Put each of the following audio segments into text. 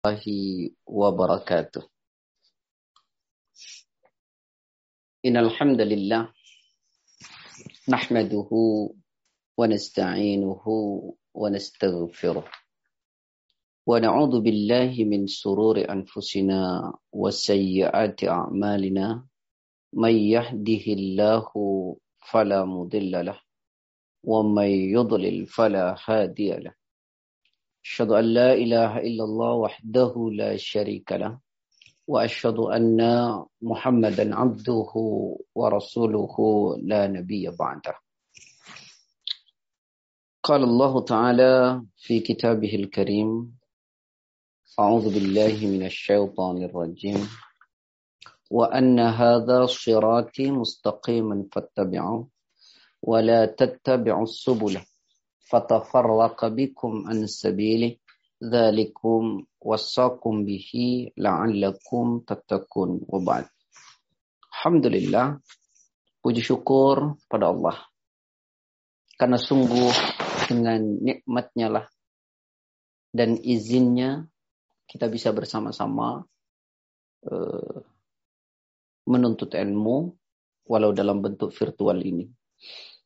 الله وبركاته. إن الحمد لله نحمده ونستعينه ونستغفره ونعوذ بالله من سرور أنفسنا وسيئات أعمالنا. من يهده الله فلا مضل له ومن يضلل فلا هادي له. أشهد أن لا إله إلا الله وحده لا شريك له وأشهد أن محمدا عبده ورسوله لا نبي بعده. قال الله تعالى في كتابه الكريم أعوذ بالله من الشيطان الرجيم وأن هذا صراطي مستقيما فاتبعوه ولا تتبعوا السبل. fatafarraqa bikum an sabili dzalikum wasaqum bihi la'allakum tattaqun. Alhamdulillah puji syukur pada Allah. Karena sungguh dengan nikmatnya lah dan izinnya kita bisa bersama-sama uh, menuntut ilmu walau dalam bentuk virtual ini.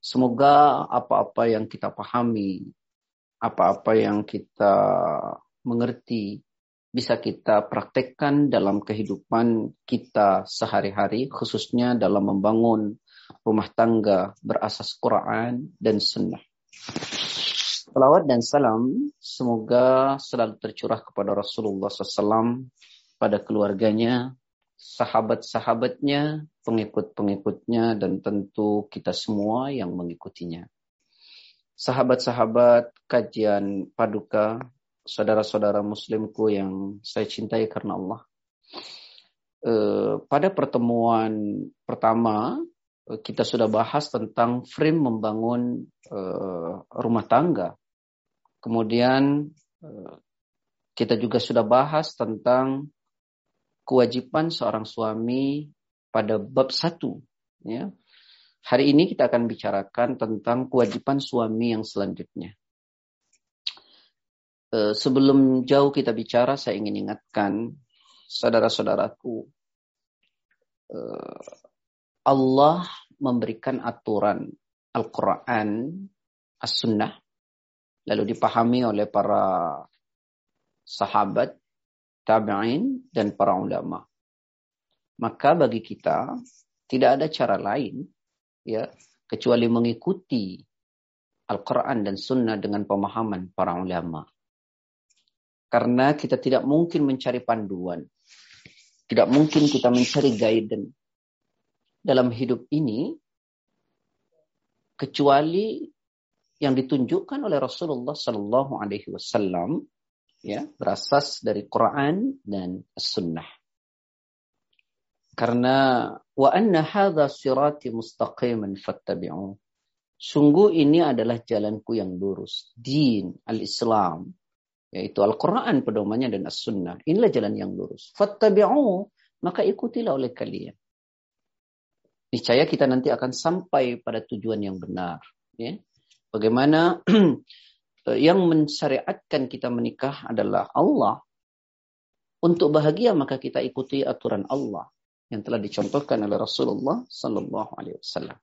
Semoga apa-apa yang kita pahami, apa-apa yang kita mengerti, bisa kita praktekkan dalam kehidupan kita sehari-hari, khususnya dalam membangun rumah tangga berasas Quran dan Sunnah. Salawat dan salam semoga selalu tercurah kepada Rasulullah SAW, pada keluarganya, sahabat-sahabatnya, pengikut-pengikutnya, dan tentu kita semua yang mengikutinya. Sahabat-sahabat kajian paduka, saudara-saudara muslimku yang saya cintai karena Allah. Eh, pada pertemuan pertama, eh, kita sudah bahas tentang frame membangun eh, rumah tangga. Kemudian kita juga sudah bahas tentang kewajiban seorang suami pada bab satu. Ya. Hari ini kita akan bicarakan tentang kewajiban suami yang selanjutnya. E, sebelum jauh kita bicara, saya ingin ingatkan saudara-saudaraku, e, Allah memberikan aturan Al-Quran, As-Sunnah, lalu dipahami oleh para sahabat tabi'in, dan para ulama. Maka bagi kita tidak ada cara lain ya kecuali mengikuti Al-Quran dan Sunnah dengan pemahaman para ulama. Karena kita tidak mungkin mencari panduan. Tidak mungkin kita mencari guidance dalam hidup ini kecuali yang ditunjukkan oleh Rasulullah Sallallahu Alaihi Wasallam ya berasas dari Quran dan Sunnah. Karena wa anna hadza sirati mustaqiman fattabi'u. Sungguh ini adalah jalanku yang lurus, din al-Islam, yaitu Al-Quran pedomannya dan As-Sunnah. Inilah jalan yang lurus. Fattabi'u, maka ikutilah oleh kalian. Niscaya kita nanti akan sampai pada tujuan yang benar. Ya. Bagaimana yang mensyariatkan kita menikah adalah Allah. Untuk bahagia maka kita ikuti aturan Allah yang telah dicontohkan oleh Rasulullah Sallallahu Alaihi Wasallam.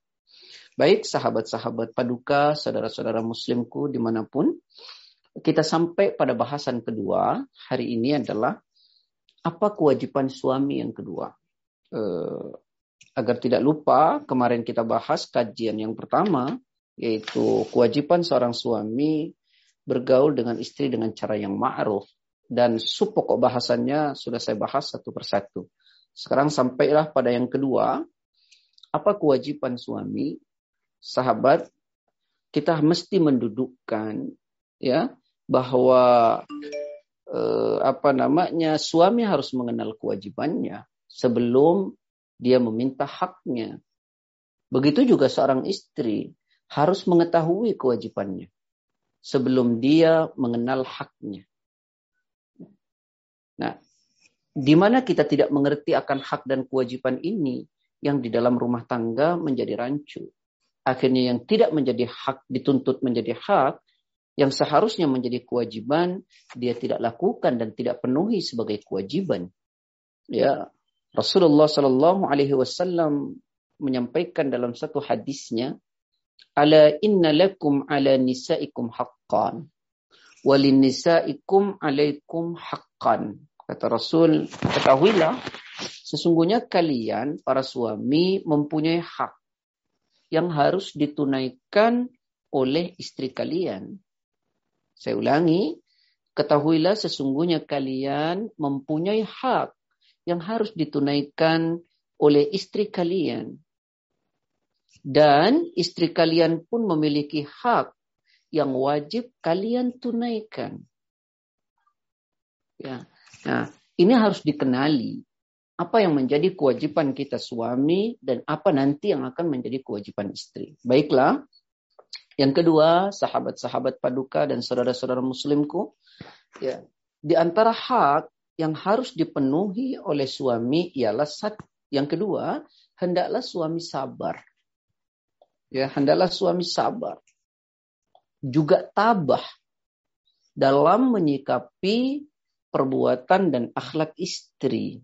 Baik sahabat-sahabat paduka, saudara-saudara muslimku di mana pun, kita sampai pada bahasan kedua hari ini adalah apa kewajiban suami yang kedua. Uh, agar tidak lupa, kemarin kita bahas kajian yang pertama, yaitu kewajiban seorang suami bergaul dengan istri dengan cara yang ma'ruf dan sub pokok bahasannya sudah saya bahas satu persatu. Sekarang sampailah pada yang kedua, apa kewajiban suami? Sahabat, kita mesti mendudukkan ya bahwa eh, apa namanya suami harus mengenal kewajibannya sebelum dia meminta haknya. Begitu juga seorang istri harus mengetahui kewajibannya sebelum dia mengenal haknya. Nah, di mana kita tidak mengerti akan hak dan kewajiban ini yang di dalam rumah tangga menjadi rancu. Akhirnya yang tidak menjadi hak dituntut menjadi hak yang seharusnya menjadi kewajiban dia tidak lakukan dan tidak penuhi sebagai kewajiban. Ya, Rasulullah Shallallahu Alaihi Wasallam menyampaikan dalam satu hadisnya, "Ala inna lakum ala nisaikum haqqan, walin nisaikum alaikum haqqan." Kata Rasul, ketahuilah, sesungguhnya kalian para suami mempunyai hak yang harus ditunaikan oleh istri kalian. Saya ulangi, ketahuilah sesungguhnya kalian mempunyai hak yang harus ditunaikan oleh istri kalian. Dan istri kalian pun memiliki hak yang wajib kalian tunaikan. Ya. Nah, ini harus dikenali apa yang menjadi kewajiban kita suami dan apa nanti yang akan menjadi kewajiban istri. Baiklah. Yang kedua, sahabat-sahabat paduka dan saudara-saudara muslimku, ya, di antara hak yang harus dipenuhi oleh suami ialah satu. Yang kedua, hendaklah suami sabar. Ya, hendaklah suami sabar. Juga tabah dalam menyikapi perbuatan dan akhlak istri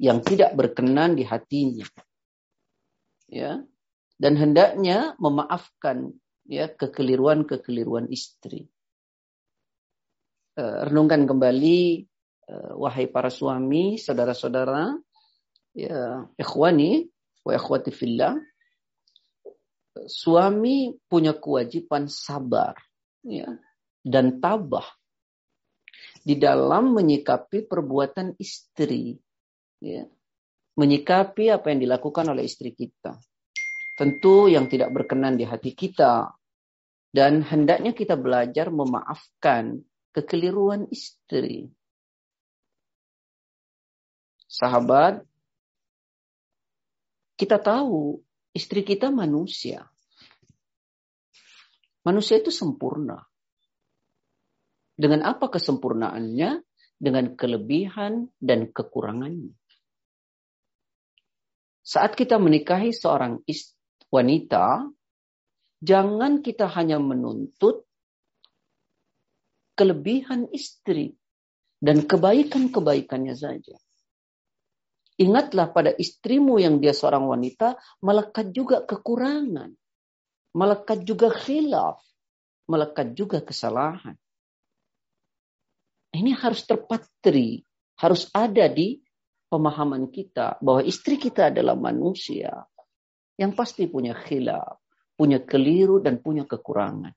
yang tidak berkenan di hatinya. Ya. Dan hendaknya memaafkan ya kekeliruan-kekeliruan istri. Uh, renungkan kembali uh, wahai para suami, saudara-saudara, ya ikhwani wa ikhwati fillah. Suami punya kewajiban sabar ya dan tabah di dalam menyikapi perbuatan istri ya, menyikapi apa yang dilakukan oleh istri kita. Tentu yang tidak berkenan di hati kita. Dan hendaknya kita belajar memaafkan kekeliruan istri. Sahabat, kita tahu istri kita manusia. Manusia itu sempurna. Dengan apa kesempurnaannya? Dengan kelebihan dan kekurangannya. Saat kita menikahi seorang wanita, jangan kita hanya menuntut kelebihan istri dan kebaikan-kebaikannya saja. Ingatlah pada istrimu yang dia seorang wanita, melekat juga kekurangan. Melekat juga khilaf. Melekat juga kesalahan. Ini harus terpatri. Harus ada di pemahaman kita bahwa istri kita adalah manusia yang pasti punya khilaf, punya keliru dan punya kekurangan.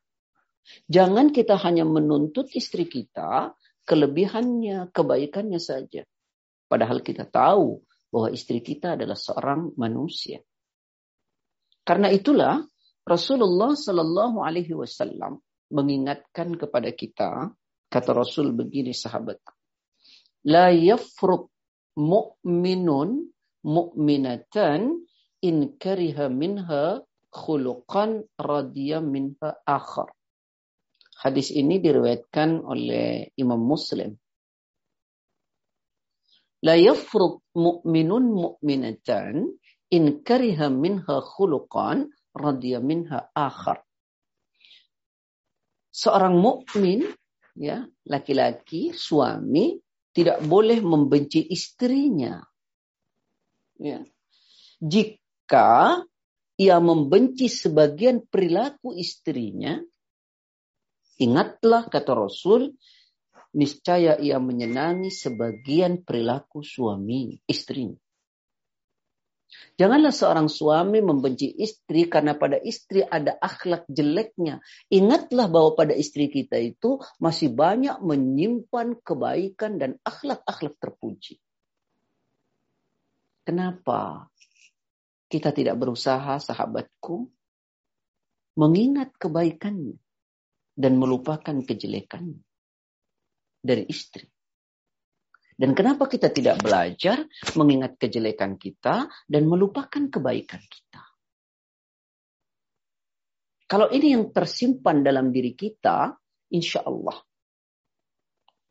Jangan kita hanya menuntut istri kita kelebihannya, kebaikannya saja. Padahal kita tahu bahwa istri kita adalah seorang manusia. Karena itulah Rasulullah Shallallahu Alaihi Wasallam mengingatkan kepada kita, kata Rasul begini sahabat, la yafruq mu'minun mu'minatan in kariha minha khuluqan radiya minha akhar. Hadis ini diriwayatkan oleh Imam Muslim. La yafruq mu'minun mu'minatan in kariha minha khuluqan radiya minha akhar. Seorang mukmin ya, laki-laki, suami tidak boleh membenci istrinya. Ya. Jika ia membenci sebagian perilaku istrinya, ingatlah kata Rasul, niscaya ia menyenangi sebagian perilaku suami istrinya. Janganlah seorang suami membenci istri karena pada istri ada akhlak jeleknya. Ingatlah bahwa pada istri kita itu masih banyak menyimpan kebaikan dan akhlak-akhlak terpuji. Kenapa kita tidak berusaha, sahabatku, mengingat kebaikannya dan melupakan kejelekannya dari istri? Dan kenapa kita tidak belajar mengingat kejelekan kita dan melupakan kebaikan kita? Kalau ini yang tersimpan dalam diri kita, insya Allah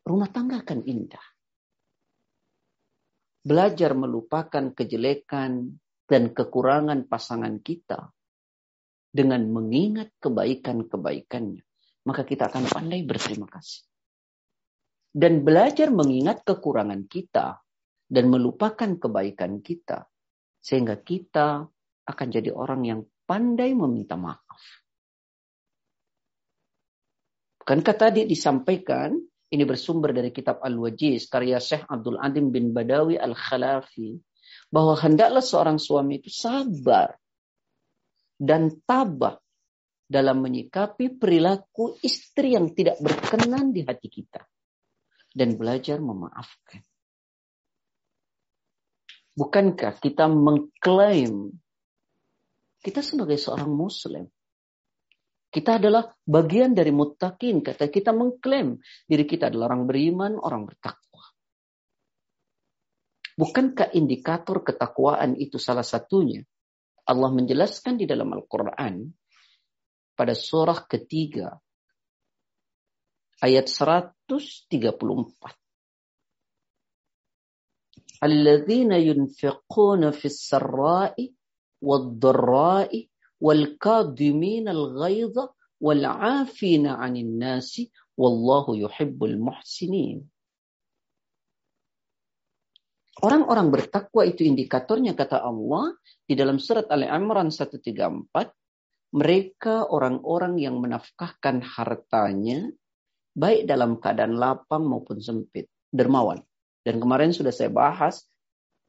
rumah tangga akan indah. Belajar melupakan kejelekan dan kekurangan pasangan kita dengan mengingat kebaikan-kebaikannya. maka kita akan pandai berterima kasih. Dan belajar mengingat kekurangan kita dan melupakan kebaikan kita. Sehingga kita akan jadi orang yang pandai meminta maaf. Bukankah tadi disampaikan, ini bersumber dari kitab Al-Wajiz, karya Syekh Abdul Adim bin Badawi Al-Khalafi, bahwa hendaklah seorang suami itu sabar dan tabah dalam menyikapi perilaku istri yang tidak berkenan di hati kita dan belajar memaafkan. Bukankah kita mengklaim kita sebagai seorang muslim kita adalah bagian dari muttaqin. Kata kita mengklaim diri kita adalah orang beriman, orang bertakwa. Bukankah indikator ketakwaan itu salah satunya? Allah menjelaskan di dalam Al-Quran pada surah ketiga ayat 134. Alladzina yunfiquna fis sarra'i wad-dharra'i wal kadimin al ghaidha wal afina 'anil nasi wallahu yuhibbul muhsinin. Orang-orang bertakwa itu indikatornya kata Allah di dalam surat Ali Imran 134 mereka orang-orang yang menafkahkan hartanya baik dalam keadaan lapang maupun sempit, dermawan. Dan kemarin sudah saya bahas,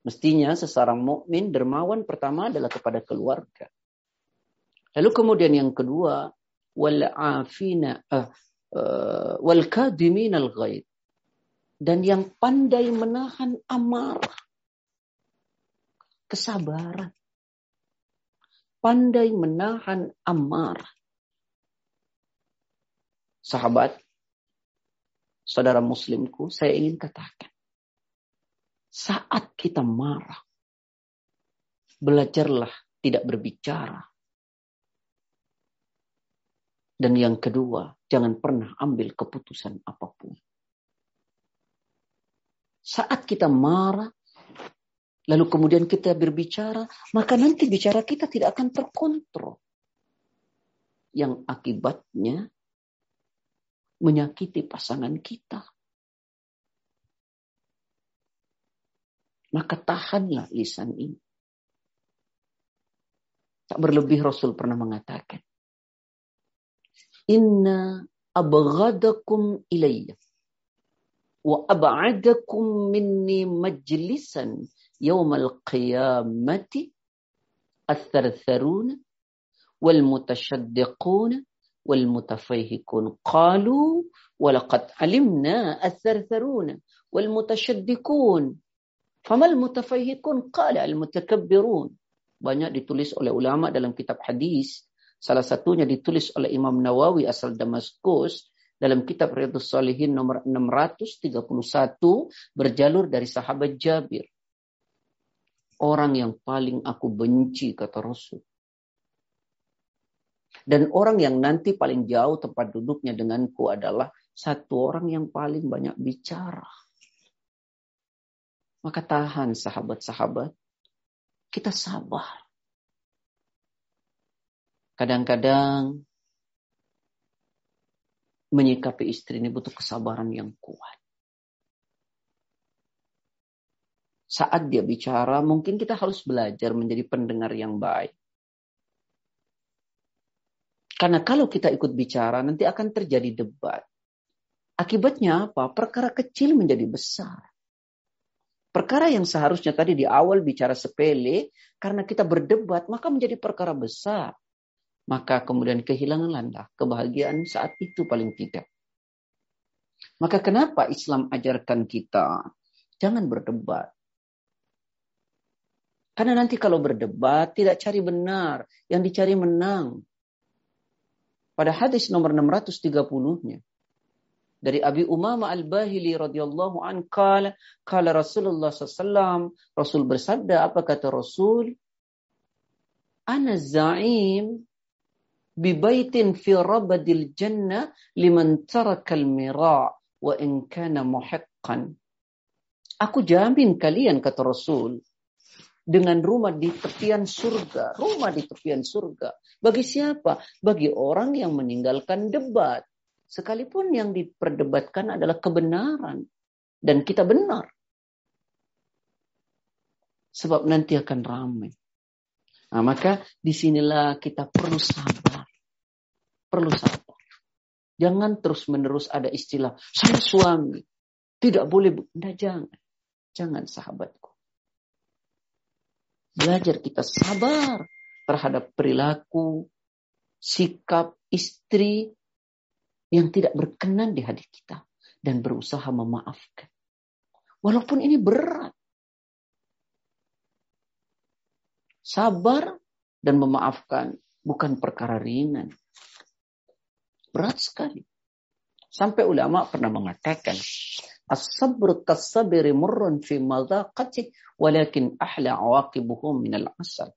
mestinya seseorang mukmin dermawan pertama adalah kepada keluarga. Lalu kemudian yang kedua, wal afina uh, uh. Dan yang pandai menahan amarah. Kesabaran pandai menahan amarah. Sahabat, saudara muslimku, saya ingin katakan. Saat kita marah, belajarlah tidak berbicara. Dan yang kedua, jangan pernah ambil keputusan apa pun. Saat kita marah, lalu kemudian kita berbicara, maka nanti bicara kita tidak akan terkontrol. Yang akibatnya menyakiti pasangan kita. Maka tahanlah lisan ini. Tak berlebih Rasul pernah mengatakan. Inna abghadakum ilayya wa ab'adakum minni majlisan يوم القيامة الثرثرون والمتشدقون wal قالوا qalu walaqad alimna athartharuna wal mutasyaddikun famal المتكبرون. Qala al mutakabbirun banyak ditulis oleh ulama dalam kitab hadis. Salah satunya ditulis oleh Imam Nawawi asal Damaskus dalam kitab Riyadhus Shalihin nomor 631 berjalur dari sahabat Jabir. Orang yang paling aku benci kata Rasul. Dan orang yang nanti paling jauh tempat duduknya denganku adalah satu orang yang paling banyak bicara. Maka tahan sahabat-sahabat. Kita sabar. Kadang-kadang menyikapi istri ini butuh kesabaran yang kuat. saat dia bicara, mungkin kita harus belajar menjadi pendengar yang baik. Karena kalau kita ikut bicara, nanti akan terjadi debat. Akibatnya apa? Perkara kecil menjadi besar. Perkara yang seharusnya tadi di awal bicara sepele, karena kita berdebat, maka menjadi perkara besar. Maka kemudian kehilanganlah kebahagiaan saat itu paling tidak. Maka kenapa Islam ajarkan kita jangan berdebat. Karena nanti kalau berdebat tidak cari benar, yang dicari menang. Pada hadis nomor 630-nya dari Abi Umama Al-Bahili radhiyallahu an kala kala Rasulullah SAW Rasul bersabda apa kata Rasul? Ana za'im bi baitin fi rabadil jannah liman taraka al-mira wa in kana muhiqqan. Aku jamin kalian kata Rasul dengan rumah di tepian surga. Rumah di tepian surga. Bagi siapa? Bagi orang yang meninggalkan debat. Sekalipun yang diperdebatkan adalah kebenaran. Dan kita benar. Sebab nanti akan ramai. Nah, maka di sinilah kita perlu sabar. Perlu sabar. Jangan terus menerus ada istilah, saya suami. Tidak boleh, tidak jangan. Jangan sahabatku. Belajar kita sabar terhadap perilaku, sikap istri yang tidak berkenan di hati kita. Dan berusaha memaafkan. Walaupun ini berat. Sabar dan memaafkan bukan perkara ringan. Berat sekali. Sampai ulama pernah mengatakan, As-sabru murrun fi madaqati walakin ahla awaqibuhum minal asal.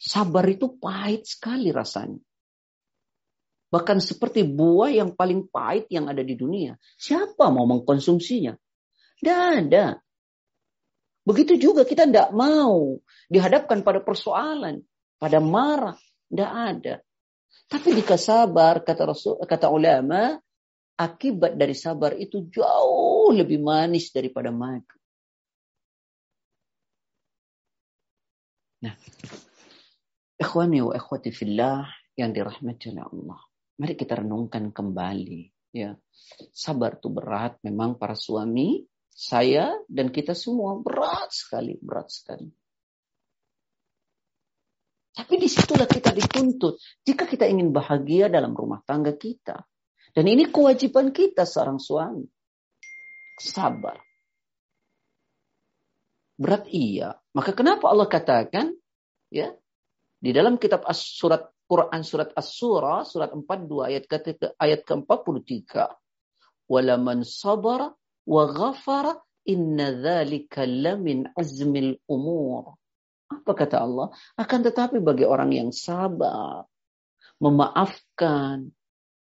Sabar itu pahit sekali rasanya. Bahkan seperti buah yang paling pahit yang ada di dunia. Siapa mau mengkonsumsinya? Tidak ada. Begitu juga kita tidak mau dihadapkan pada persoalan, pada marah, tidak ada. Tapi jika sabar, kata Rasul, kata ulama, akibat dari sabar itu jauh lebih manis daripada madu. Nah, ikhwani wa ikhwati fillah yang dirahmati oleh Allah. Mari kita renungkan kembali. Ya, sabar itu berat. Memang para suami saya dan kita semua berat sekali, berat sekali. Tapi di situlah kita dituntut. Jika kita ingin bahagia dalam rumah tangga kita. Dan ini kewajiban kita seorang suami. Sabar. Berat iya. Maka kenapa Allah katakan ya di dalam kitab as surat Quran surat As-Surah surat 42 ayat ke ayat ke-43 walaman sabara wa ghafara inna dzalika lamin azmil umur. Apa kata Allah? Akan tetapi bagi orang yang sabar, memaafkan,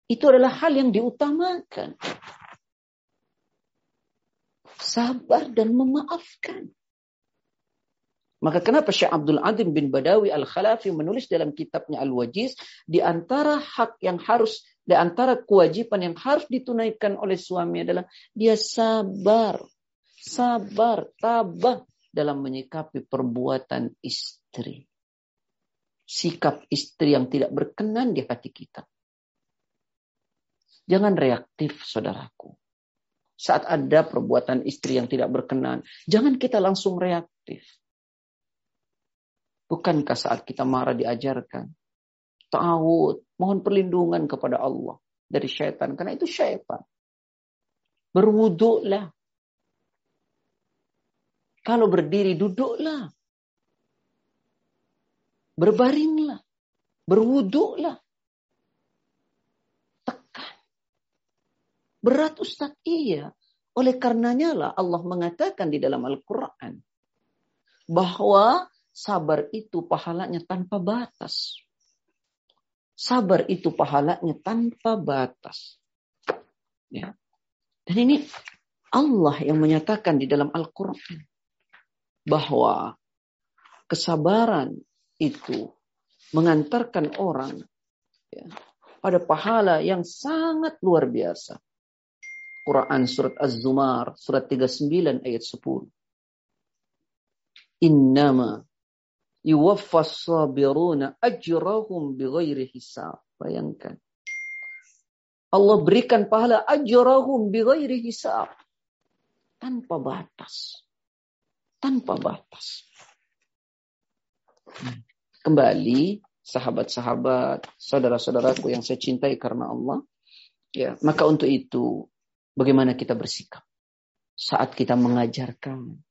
itu adalah hal yang diutamakan. Sabar dan memaafkan. Maka kenapa Syekh Abdul Adim bin Badawi Al-Khalafi menulis dalam kitabnya Al-Wajiz di antara hak yang harus di antara kewajiban yang harus ditunaikan oleh suami adalah dia sabar, sabar, tabah dalam menyikapi perbuatan istri. Sikap istri yang tidak berkenan di hati kita. Jangan reaktif, saudaraku. Saat ada perbuatan istri yang tidak berkenan, jangan kita langsung reaktif. Bukankah saat kita marah diajarkan? Ta'awud, mohon perlindungan kepada Allah dari syaitan. Karena itu syaitan. Berwuduklah. Kalau berdiri, duduklah. Berbaringlah. Berwuduklah. Berat Ustaz? Iya. Oleh karenanya lah Allah mengatakan di dalam Al-Quran. Bahwa sabar itu pahalanya tanpa batas. Sabar itu pahalanya tanpa batas. Ya. Dan ini Allah yang menyatakan di dalam Al-Quran bahwa kesabaran itu mengantarkan orang ya, pada pahala yang sangat luar biasa. Quran surat Az-Zumar surat 39 ayat 10. Innama yuwaffas sabiruna ajrahum bighairi hisab. Bayangkan. Allah berikan pahala ajrahum bighairi hisab. Tanpa batas. Tanpa batas. Kembali sahabat-sahabat, saudara-saudaraku yang saya cintai karena Allah. Ya, maka untuk itu bagaimana kita bersikap saat kita mengajarkan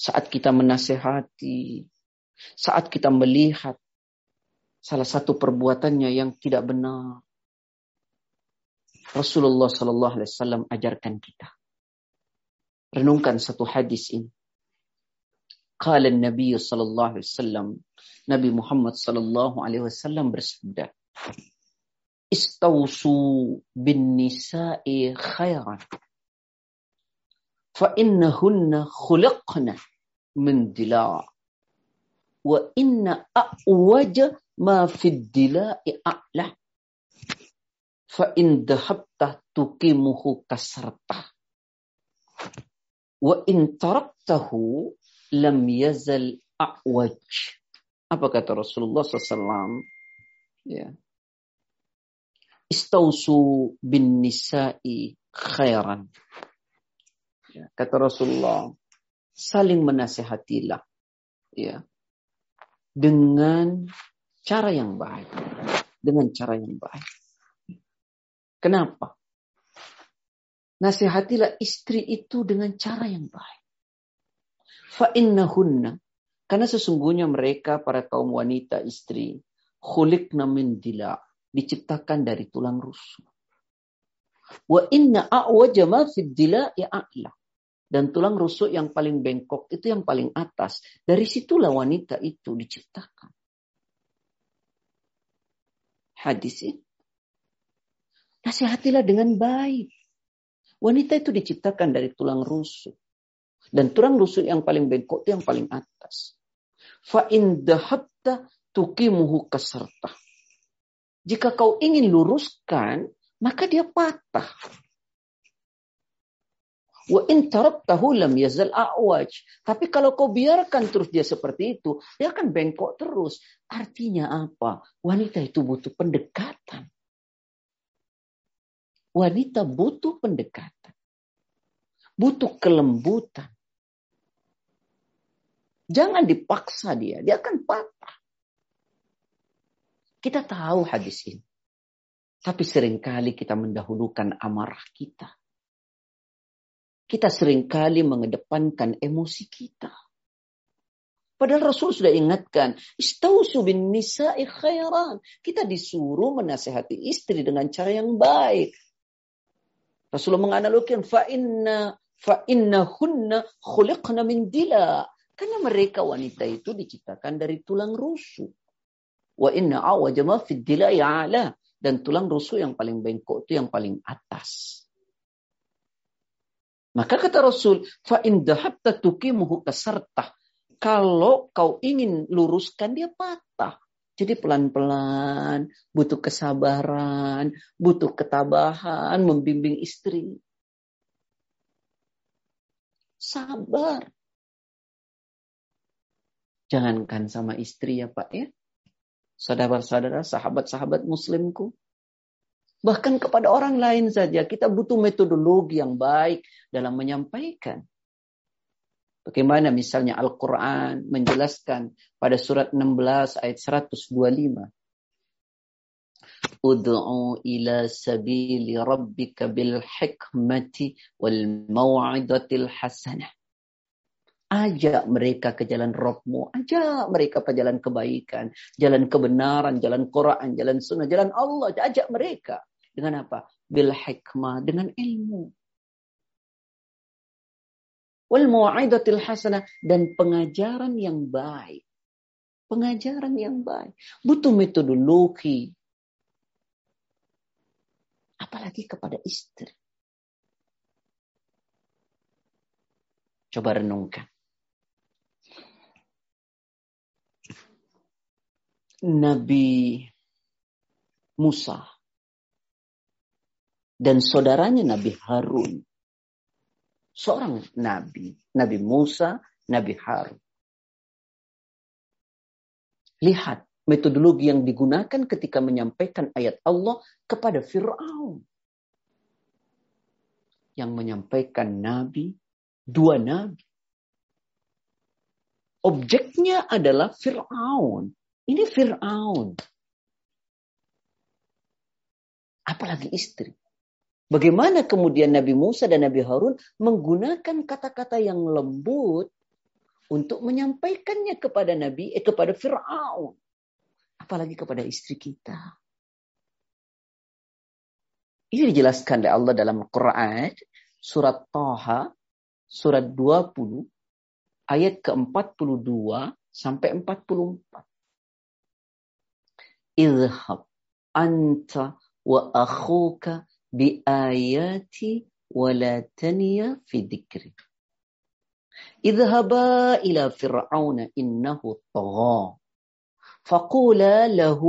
saat kita menasehati, saat kita melihat salah satu perbuatannya yang tidak benar. Rasulullah Sallallahu Alaihi Wasallam ajarkan kita. Renungkan satu hadis ini. Qala Nabi Sallallahu Alaihi Wasallam, Nabi Muhammad Sallallahu Alaihi Wasallam bersabda, استوصوا بالنساء خيرا. فإنهن خلقن من دلاء وإن أعوج ما في الدلاء أعلى. فإن ذهبت تقيمه كسرته. وإن تركته لم يزل أعوج. الله صلى الله عليه وسلم istausu bin nisa'i khairan. Ya, kata Rasulullah saling menasehatilah ya dengan cara yang baik. Dengan cara yang baik. Kenapa? Nasihatilah istri itu dengan cara yang baik. Fa innahunna karena sesungguhnya mereka para kaum wanita istri khuliqna min dila diciptakan dari tulang rusuk wa inna a'waja ma ya dan tulang rusuk yang paling bengkok itu yang paling atas. Dari situlah wanita itu diciptakan. Hadis ini. Nasihatilah dengan baik. Wanita itu diciptakan dari tulang rusuk. Dan tulang rusuk yang paling bengkok itu yang paling atas. Fa dahabta tukimuhu kaserta. Jika kau ingin luruskan, maka dia patah. Wa in lam yazal a'waj. Tapi kalau kau biarkan terus dia seperti itu, dia akan bengkok terus. Artinya apa? Wanita itu butuh pendekatan. Wanita butuh pendekatan. Butuh kelembutan. Jangan dipaksa dia, dia akan patah. Kita tahu hadis ini. Tapi sering kali kita mendahulukan amarah kita kita sering kali mengedepankan emosi kita. Padahal Rasul sudah ingatkan, istausu bin. Kita disuruh menasehati istri dengan cara yang baik. Rasulullah menganalogikan fa inna fa hunna khuliqna min dila. Karena mereka wanita itu diciptakan dari tulang rusuk. Wa inna awaja ma fid ya'ala. Dan tulang rusuk yang paling bengkok itu yang paling atas. Maka kata Rasul, fa in dahabta tukimuhu kasartah. Kalau kau ingin luruskan dia patah. Jadi pelan-pelan, butuh kesabaran, butuh ketabahan, membimbing istri. Sabar. Jangankan sama istri ya Pak ya. Saudara-saudara, sahabat-sahabat muslimku. Bahkan kepada orang lain saja kita butuh metodologi yang baik dalam menyampaikan. Bagaimana misalnya Al-Quran menjelaskan pada surat 16 ayat 125. Udu'u ila sabili rabbika bil hikmati wal maw'idatil hasanah. Ajak mereka ke jalan Rabbmu. Ajak mereka ke jalan kebaikan. Jalan kebenaran, jalan Quran, jalan sunnah, jalan Allah. Ajak mereka. Dengan apa? Bil hikmah, dengan ilmu. Wal mu'idatil hasanah dan pengajaran yang baik. Pengajaran yang baik. Butuh metodologi. Apalagi kepada istri. Coba renungkan. Nabi Musa dan saudaranya Nabi Harun. Seorang nabi, Nabi Musa, Nabi Harun. Lihat metodologi yang digunakan ketika menyampaikan ayat Allah kepada Fir'aun. Yang menyampaikan nabi, dua nabi. Objeknya adalah Fir'aun. Ini Fir'aun. Apalagi istri. Bagaimana kemudian Nabi Musa dan Nabi Harun menggunakan kata-kata yang lembut untuk menyampaikannya kepada Nabi, eh, kepada Fir'aun. Apalagi kepada istri kita. Ini dijelaskan oleh Allah dalam Al-Quran, surat Taha, surat 20, ayat ke-42 sampai 44. اذهب أنت وأخوك بآياتي ولا تنيا في ذكري اذهبا إلى فرعون إنه طغى فقولا له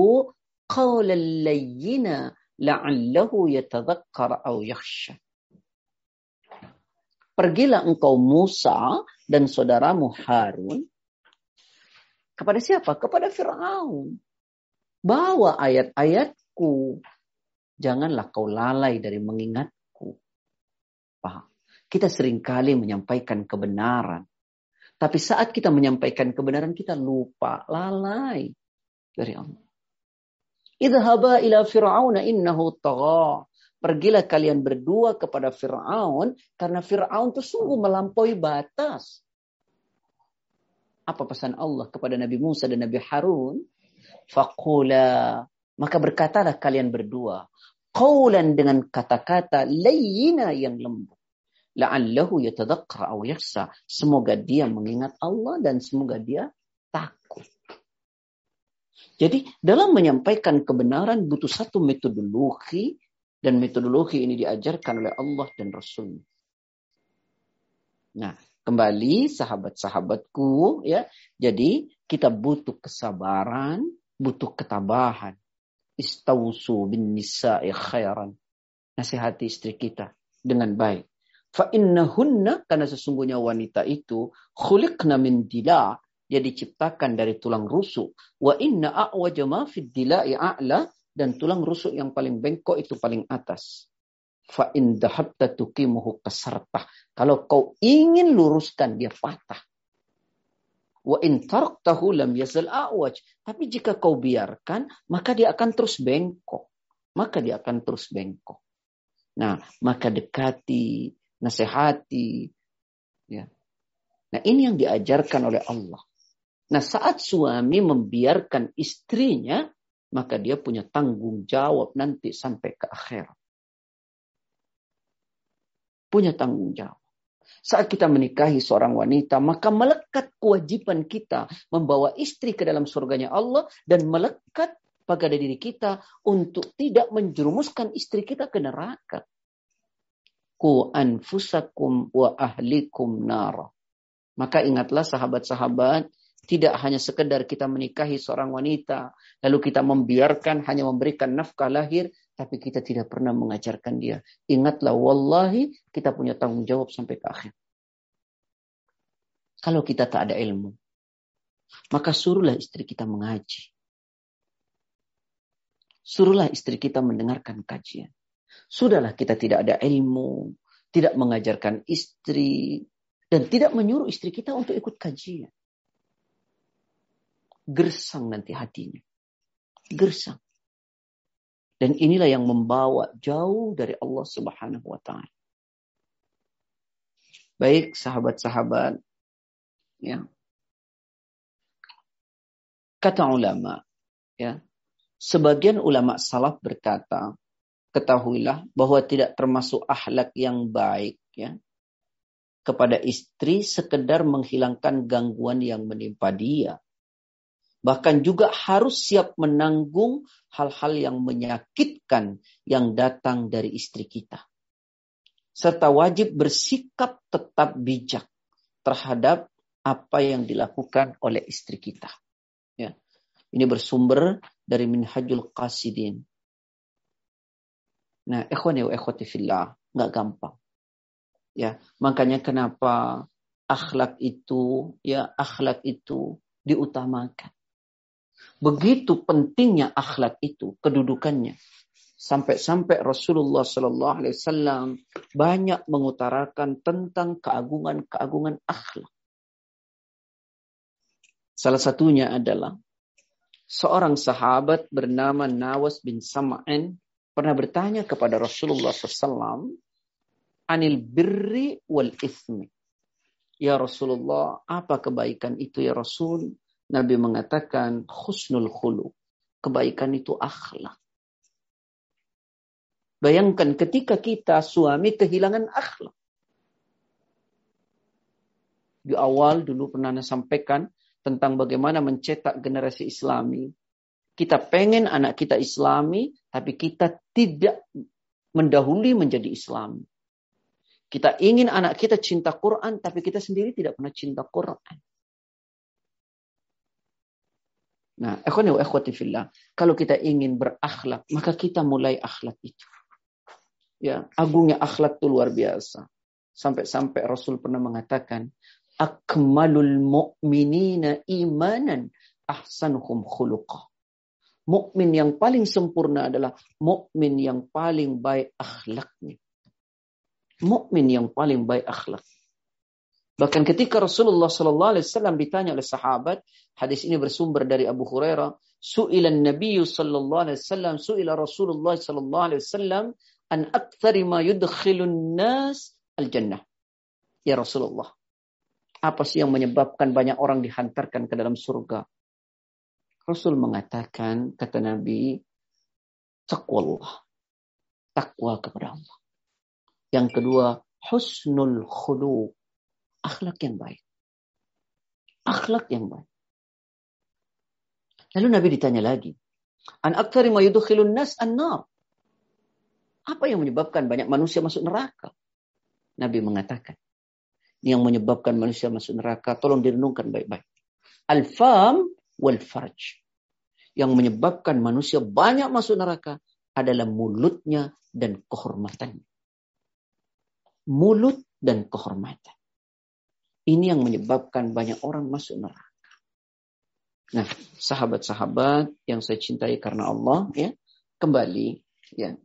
قولا لينا لعله يتذكر أو يخشى Pergilah engkau Musa dan saudaramu Harun kepada siapa? Kepada Firaun. Bawa ayat-ayatku. Janganlah kau lalai dari mengingatku. Paham? Kita sering kali menyampaikan kebenaran. Tapi saat kita menyampaikan kebenaran, kita lupa, lalai dari Allah. Idhaba ila fir'auna innahu tagha. Pergilah kalian berdua kepada Fir'aun karena Fir'aun itu sungguh melampaui batas. Apa pesan Allah kepada Nabi Musa dan Nabi Harun? Faqula. Maka berkatalah kalian berdua. Qawlan dengan kata-kata layina yang lembut. La'allahu yatadhakkar aw yakhsa. Semoga dia mengingat Allah dan semoga dia takut. Jadi dalam menyampaikan kebenaran butuh satu metodologi dan metodologi ini diajarkan oleh Allah dan Rasul. Nah, kembali sahabat-sahabatku ya. Jadi kita butuh kesabaran, butuh ketabahan. Istausu bin nisa'i khairan. Nasihati istri kita dengan baik. Fa innahunna karena sesungguhnya wanita itu khuliqna min dila dia diciptakan dari tulang rusuk. Wa inna a'waja ma fid dila'i a'la dan tulang rusuk yang paling bengkok itu paling atas. Fa in dahabta tuqimuhu kasartah. Kalau kau ingin luruskan dia patah. Wa in taraktahu lam yazal a'waj. Tapi jika kau biarkan, maka dia akan terus bengkok. Maka dia akan terus bengkok. Nah, maka dekati, nasihati. Ya. Nah, ini yang diajarkan oleh Allah. Nah, saat suami membiarkan istrinya maka dia punya tanggung jawab nanti sampai ke akhir. Punya tanggung jawab. Saat kita menikahi seorang wanita, maka melekat kewajiban kita membawa istri ke dalam surganya Allah dan melekat pada diri kita untuk tidak menjerumuskan istri kita ke neraka. Ku anfusakum wa ahlikum nara. Maka ingatlah sahabat-sahabat, tidak hanya sekedar kita menikahi seorang wanita, lalu kita membiarkan hanya memberikan nafkah lahir, tapi kita tidak pernah mengajarkan dia. Ingatlah, wallahi kita punya tanggung jawab sampai ke akhir. Kalau kita tak ada ilmu, maka suruhlah istri kita mengaji. Suruhlah istri kita mendengarkan kajian. Sudahlah kita tidak ada ilmu, tidak mengajarkan istri, dan tidak menyuruh istri kita untuk ikut kajian gersang nanti hatinya. Gersang. Dan inilah yang membawa jauh dari Allah Subhanahu wa taala. Baik sahabat-sahabat ya. Kata ulama ya. Sebagian ulama salaf berkata, ketahuilah bahwa tidak termasuk akhlak yang baik ya kepada istri sekedar menghilangkan gangguan yang menimpa dia Bahkan juga harus siap menanggung hal-hal yang menyakitkan yang datang dari istri kita. Serta wajib bersikap tetap bijak terhadap apa yang dilakukan oleh istri kita. Ya. Ini bersumber dari Minhajul Qasidin. Nah, ikhwani wa ikhwati fillah, nggak gampang. Ya, makanya kenapa akhlak itu, ya akhlak itu diutamakan. Begitu pentingnya akhlak itu, kedudukannya. Sampai-sampai Rasulullah Sallallahu Alaihi Wasallam banyak mengutarakan tentang keagungan-keagungan akhlak. Salah satunya adalah seorang sahabat bernama Nawas bin Sam'an pernah bertanya kepada Rasulullah SAW anil birri wal ismi. Ya Rasulullah, apa kebaikan itu ya Rasul? Nabi mengatakan khusnul khulu. Kebaikan itu akhlak. Bayangkan ketika kita suami kehilangan akhlak. Di awal dulu pernah saya sampaikan tentang bagaimana mencetak generasi islami. Kita pengen anak kita islami, tapi kita tidak mendahului menjadi islami. Kita ingin anak kita cinta Quran, tapi kita sendiri tidak pernah cinta Quran. Nah, ikhwani wa kalau kita ingin berakhlak, maka kita mulai akhlak itu. Ya, agungnya akhlak itu luar biasa. Sampai-sampai Rasul pernah mengatakan, akmalul mu'minina imanan ahsanuhum khuluqah. Mukmin yang paling sempurna adalah mukmin yang paling baik akhlaknya. Mukmin yang paling baik akhlak. Bahkan ketika Rasulullah Sallallahu Alaihi Wasallam ditanya oleh sahabat, hadis ini bersumber dari Abu Hurairah. Su'ilan Nabi Sallallahu Alaihi Wasallam, su'ila Rasulullah Sallallahu Alaihi Wasallam an aktsari ma yudkhilun nas al jannah. Ya Rasulullah, apa sih yang menyebabkan banyak orang dihantarkan ke dalam surga? Rasul mengatakan, kata Nabi, taqwallah. Takwa kepada Allah. Yang kedua, husnul khuluq akhlak yang baik. Akhlak yang baik. Lalu Nabi ditanya lagi, an ma nas an-nar. Apa yang menyebabkan banyak manusia masuk neraka? Nabi mengatakan, yang menyebabkan manusia masuk neraka, tolong direnungkan baik-baik. Al-fam wal farj. Yang menyebabkan manusia banyak masuk neraka adalah mulutnya dan kehormatannya. Mulut dan kehormatan. Ini yang menyebabkan banyak orang masuk neraka. Nah, sahabat-sahabat yang saya cintai karena Allah, ya, kembali, ya,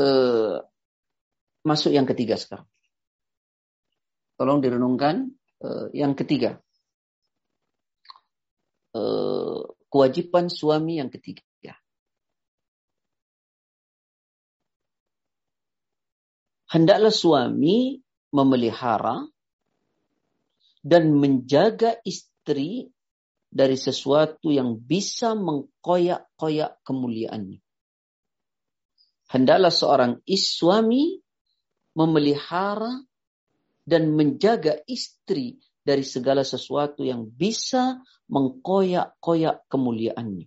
eh, masuk yang ketiga sekarang. Tolong direnungkan eh, yang ketiga. Eh, kewajiban suami yang ketiga. Hendaklah suami memelihara dan menjaga istri dari sesuatu yang bisa mengkoyak-koyak kemuliaannya. Hendaklah seorang suami memelihara dan menjaga istri dari segala sesuatu yang bisa mengkoyak-koyak kemuliaannya.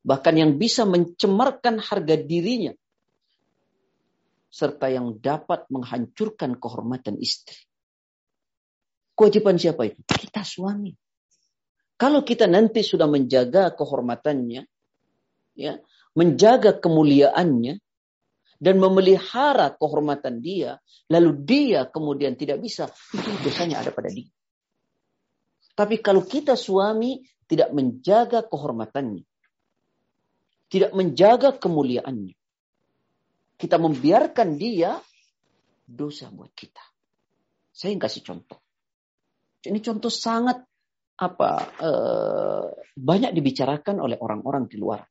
Bahkan yang bisa mencemarkan harga dirinya. Serta yang dapat menghancurkan kehormatan istri. Kewajiban siapa itu? Kita suami. Kalau kita nanti sudah menjaga kehormatannya, ya, menjaga kemuliaannya, dan memelihara kehormatan dia, lalu dia kemudian tidak bisa, itu dosanya ada pada dia. Tapi kalau kita suami tidak menjaga kehormatannya, tidak menjaga kemuliaannya, kita membiarkan dia, dosa buat kita. Saya kasih contoh. Ini contoh sangat apa eh, banyak dibicarakan oleh orang-orang di luar.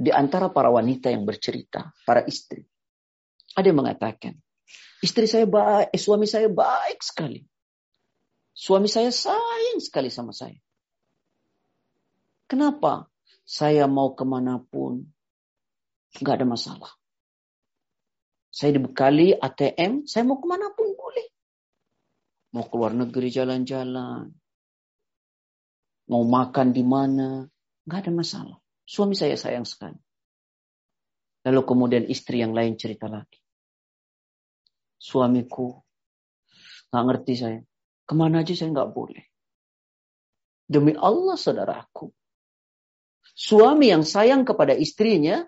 Di antara para wanita yang bercerita, para istri. Ada yang mengatakan, istri saya baik, eh, suami saya baik sekali. Suami saya sayang sekali sama saya. Kenapa? Saya mau ke mana pun, nggak ada masalah. Saya dibekali ATM, saya mau ke mana pun. Mau keluar negeri jalan-jalan. Mau makan di mana. Nggak ada masalah. Suami saya sayang sekali. Lalu kemudian istri yang lain cerita lagi. Suamiku nggak ngerti saya. Ke mana aja saya nggak boleh. Demi Allah saudaraku. Suami yang sayang kepada istrinya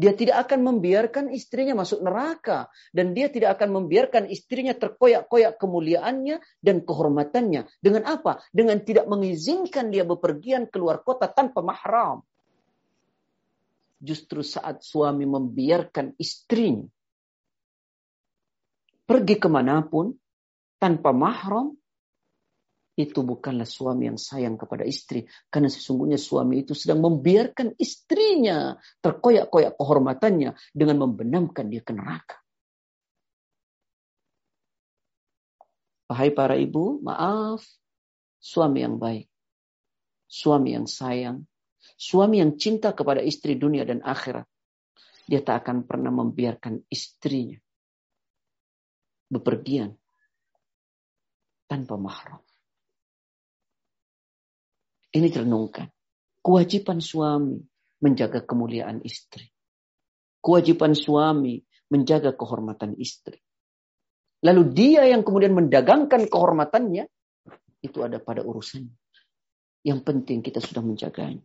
dia tidak akan membiarkan istrinya masuk neraka. Dan dia tidak akan membiarkan istrinya terkoyak-koyak kemuliaannya dan kehormatannya. Dengan apa? Dengan tidak mengizinkan dia bepergian keluar kota tanpa mahram. Justru saat suami membiarkan istrinya pergi ke mana pun tanpa mahram, itu bukanlah suami yang sayang kepada istri. Karena sesungguhnya suami itu sedang membiarkan istrinya terkoyak-koyak kehormatannya dengan membenamkan dia ke neraka. Wahai para ibu, maaf. Suami yang baik. Suami yang sayang. Suami yang cinta kepada istri dunia dan akhirat. Dia tak akan pernah membiarkan istrinya bepergian tanpa mahram. Ini direnungkan. Kewajiban suami menjaga kemuliaan istri. Kewajiban suami menjaga kehormatan istri. Lalu dia yang kemudian mendagangkan kehormatannya, itu ada pada urusannya. Yang penting kita sudah menjaganya.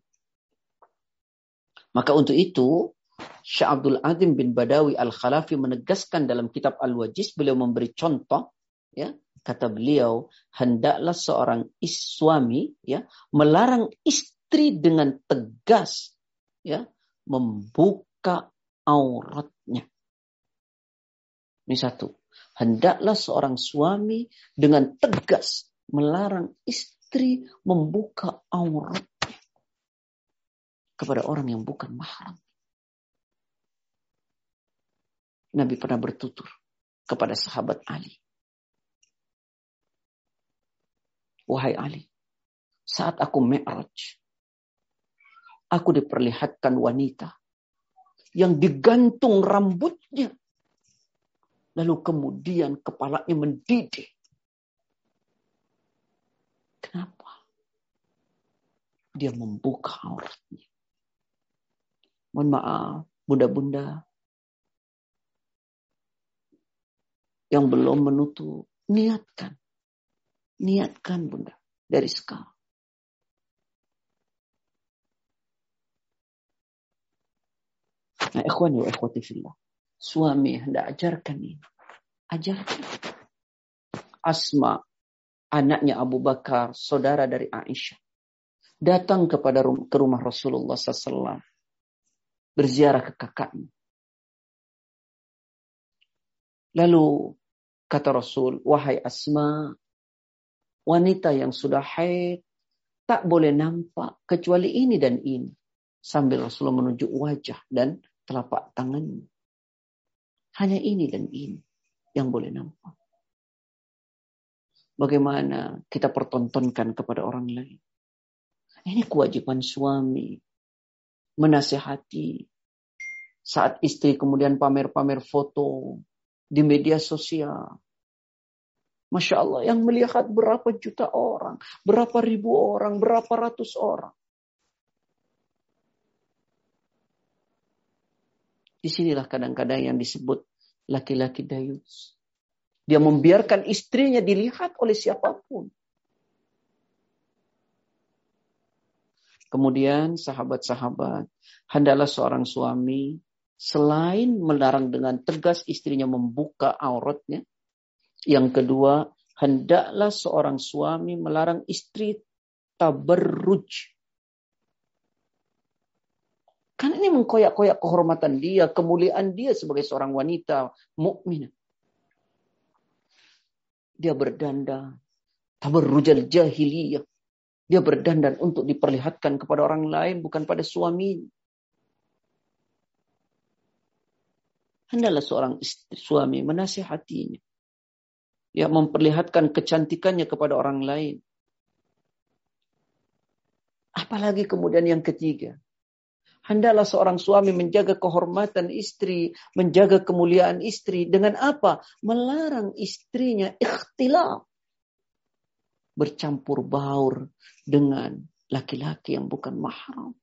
Maka untuk itu, Syekh Abdul Azim bin Badawi Al-Khalafi menegaskan dalam kitab Al-Wajiz, beliau memberi contoh, ya, kata beliau, hendaklah seorang suami ya, melarang istri dengan tegas ya, membuka auratnya. Ini satu. Hendaklah seorang suami dengan tegas melarang istri membuka aurat kepada orang yang bukan mahram. Nabi pernah bertutur kepada sahabat Ali. Wahai Ali, saat aku mi'raj, aku diperlihatkan wanita yang digantung rambutnya. Lalu kemudian kepalanya mendidih. Kenapa? Dia membuka auratnya. Mohon maaf, bunda-bunda yang belum menutup, niatkan. Niatkan bunda dari sekarang. Nah, ikhwani wa ikhwati fillah. Suami hendak ajarkan ini. Ajarkan. Asma, anaknya Abu Bakar, saudara dari Aisyah. Datang kepada ke rumah Rasulullah SAW berziarah ke kakaknya. Lalu kata Rasul, wahai Asma, wanita yang sudah haid tak boleh nampak kecuali ini dan ini. Sambil Rasulullah menunjuk wajah dan telapak tangannya. Hanya ini dan ini yang boleh nampak. Bagaimana kita pertontonkan kepada orang lain. Ini kewajiban suami menasehati. Saat istri kemudian pamer-pamer foto di media sosial. Masya Allah, yang melihat berapa juta orang, berapa ribu orang, berapa ratus orang. Di sinilah kadang-kadang yang disebut laki-laki dayus. Dia membiarkan istrinya dilihat oleh siapa pun. Kemudian sahabat-sahabat, hendaklah seorang suami selain melarang dengan tegas istrinya membuka auratnya. Yang kedua, hendaklah seorang suami melarang istri tabarruj. Kan ini mengkoyak-koyak kehormatan dia, kemuliaan dia sebagai seorang wanita mukmin. Dia berdanda tabarrujal jahiliyah. Dia berdandan untuk diperlihatkan kepada orang lain, bukan pada suami. Hendaklah seorang istri, suami menasihatinya. Ya, memperlihatkan kecantikannya kepada orang lain. Apalagi kemudian yang ketiga. Hendaklah seorang suami menjaga kehormatan istri, menjaga kemuliaan istri. Dengan apa? Melarang istrinya ikhtilaf bercampur baur dengan laki-laki yang bukan mahram.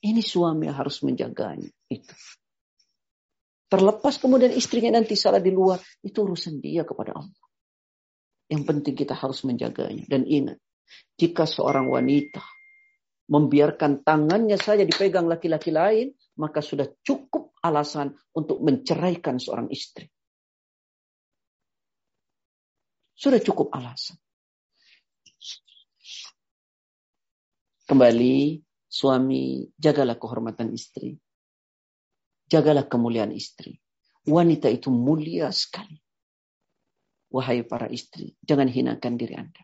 Ini suami harus menjaganya. Itu. Terlepas kemudian istrinya nanti salah di luar, itu urusan dia kepada Allah. Yang penting kita harus menjaganya. Dan ingat, jika seorang wanita membiarkan tangannya saja dipegang laki-laki lain, maka sudah cukup alasan untuk menceraikan seorang istri. Sudah cukup alasan. Kembali, suami, jagalah kehormatan istri. Jagalah kemuliaan istri. Wanita itu mulia sekali. Wahai para istri, jangan hinakan diri Anda.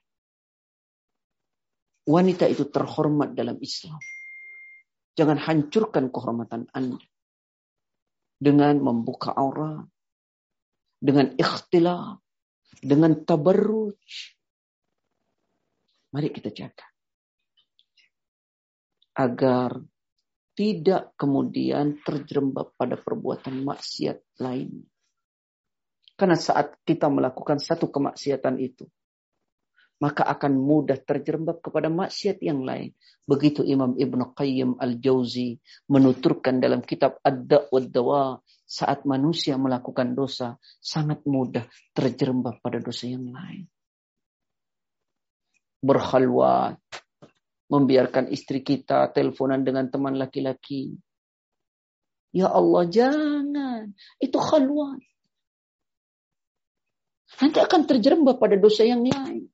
Wanita itu terhormat dalam Islam. Jangan hancurkan kehormatan Anda. Dengan membuka aurat. Dengan ikhtilaf dengan tabarruj. Mari kita jaga. Agar tidak kemudian terjerembab pada perbuatan maksiat lain. Karena saat kita melakukan satu kemaksiatan itu, maka akan mudah terjerembab kepada maksiat yang lain. Begitu Imam Ibn Qayyim al-Jauzi menuturkan dalam kitab Ad-Da' Dawa saat manusia melakukan dosa, sangat mudah terjerembab pada dosa yang lain. Berkhalwat, membiarkan istri kita teleponan dengan teman laki-laki. Ya Allah, jangan. Itu khalwat. Nanti akan terjerembab pada dosa yang lain.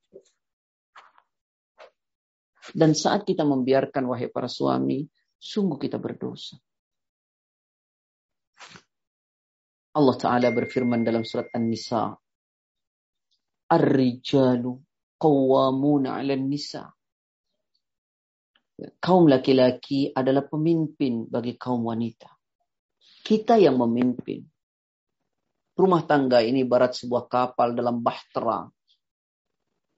Dan saat kita membiarkan wahai para suami, sungguh kita berdosa. Allah Ta'ala berfirman dalam surat An-Nisa. Ar-rijalu qawwamuna 'ala nisa Kaum laki-laki adalah pemimpin bagi kaum wanita. Kita yang memimpin. Rumah tangga ini barat sebuah kapal dalam bahtera.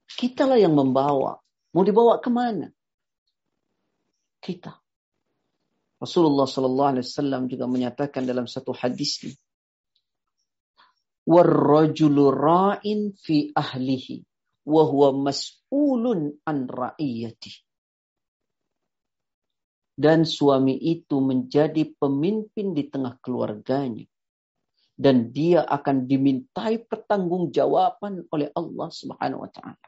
Kitalah yang membawa. Mau dibawa ke mana? Kita. Rasulullah Sallallahu Alaihi Wasallam juga menyatakan dalam satu hadisnya, warrajulu ra'in fi ahlihi wa huwa mas'ulun an ra'iyati. Dan suami itu menjadi pemimpin di tengah keluarganya. Dan dia akan dimintai pertanggungjawaban oleh Allah Subhanahu wa taala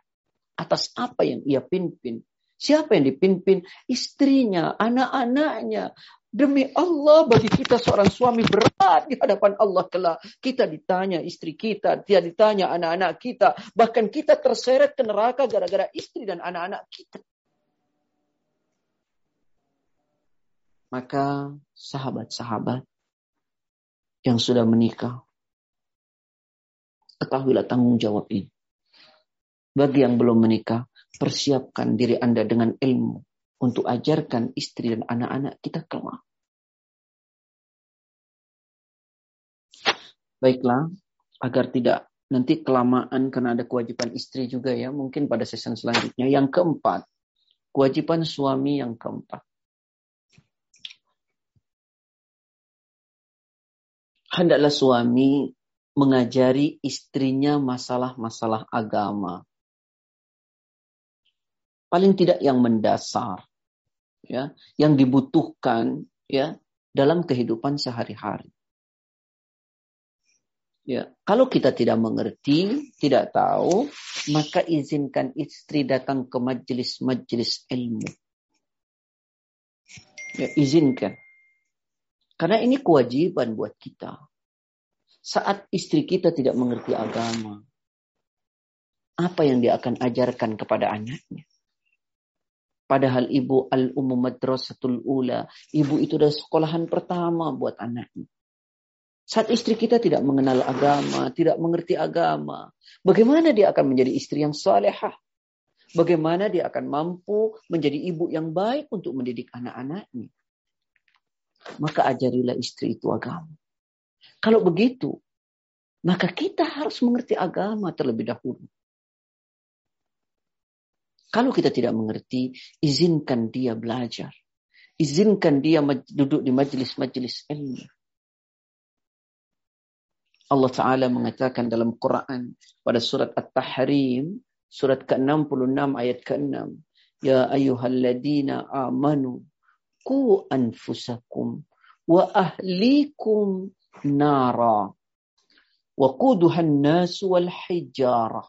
atas apa yang ia pimpin. Siapa yang dipimpin? Istrinya, anak-anaknya, Demi Allah bagi kita seorang suami berat di hadapan Allah kelak. Kita ditanya istri kita, dia ditanya anak-anak kita. Bahkan kita terseret ke neraka gara-gara istri dan anak-anak kita. Maka sahabat-sahabat yang sudah menikah, ketahuilah tanggung jawab ini. Bagi yang belum menikah, persiapkan diri Anda dengan ilmu untuk ajarkan istri dan anak-anak kita kelak. Baiklah, agar tidak nanti kelamaan karena ada kewajiban istri juga ya, mungkin pada season selanjutnya. Yang keempat, kewajiban suami yang keempat. Hendaklah suami mengajari istrinya masalah-masalah agama paling tidak yang mendasar ya yang dibutuhkan ya dalam kehidupan sehari-hari. Ya, kalau kita tidak mengerti, tidak tahu, maka izinkan istri datang ke majelis-majelis ilmu. Ya, izinkan. Karena ini kewajiban buat kita. Saat istri kita tidak mengerti agama, apa yang dia akan ajarkan kepada anaknya? Padahal ibu al-umum madrasatul ula. Ibu itu adalah sekolahan pertama buat anaknya. Saat istri kita tidak mengenal agama, tidak mengerti agama, bagaimana dia akan menjadi istri yang salehah? Bagaimana dia akan mampu menjadi ibu yang baik untuk mendidik anak-anaknya? Maka ajarilah istri itu agama. Kalau begitu, maka kita harus mengerti agama terlebih dahulu. Kalau kita tidak mengerti, izinkan dia belajar. Izinkan dia duduk di majelis-majelis ilmu. Allah Ta'ala mengatakan dalam Quran pada surat At-Tahrim, surat ke-66 ayat ke-6. Ya ayuhalladina amanu, ku anfusakum wa ahlikum nara. Wa kuduhan nasu wal hijarah.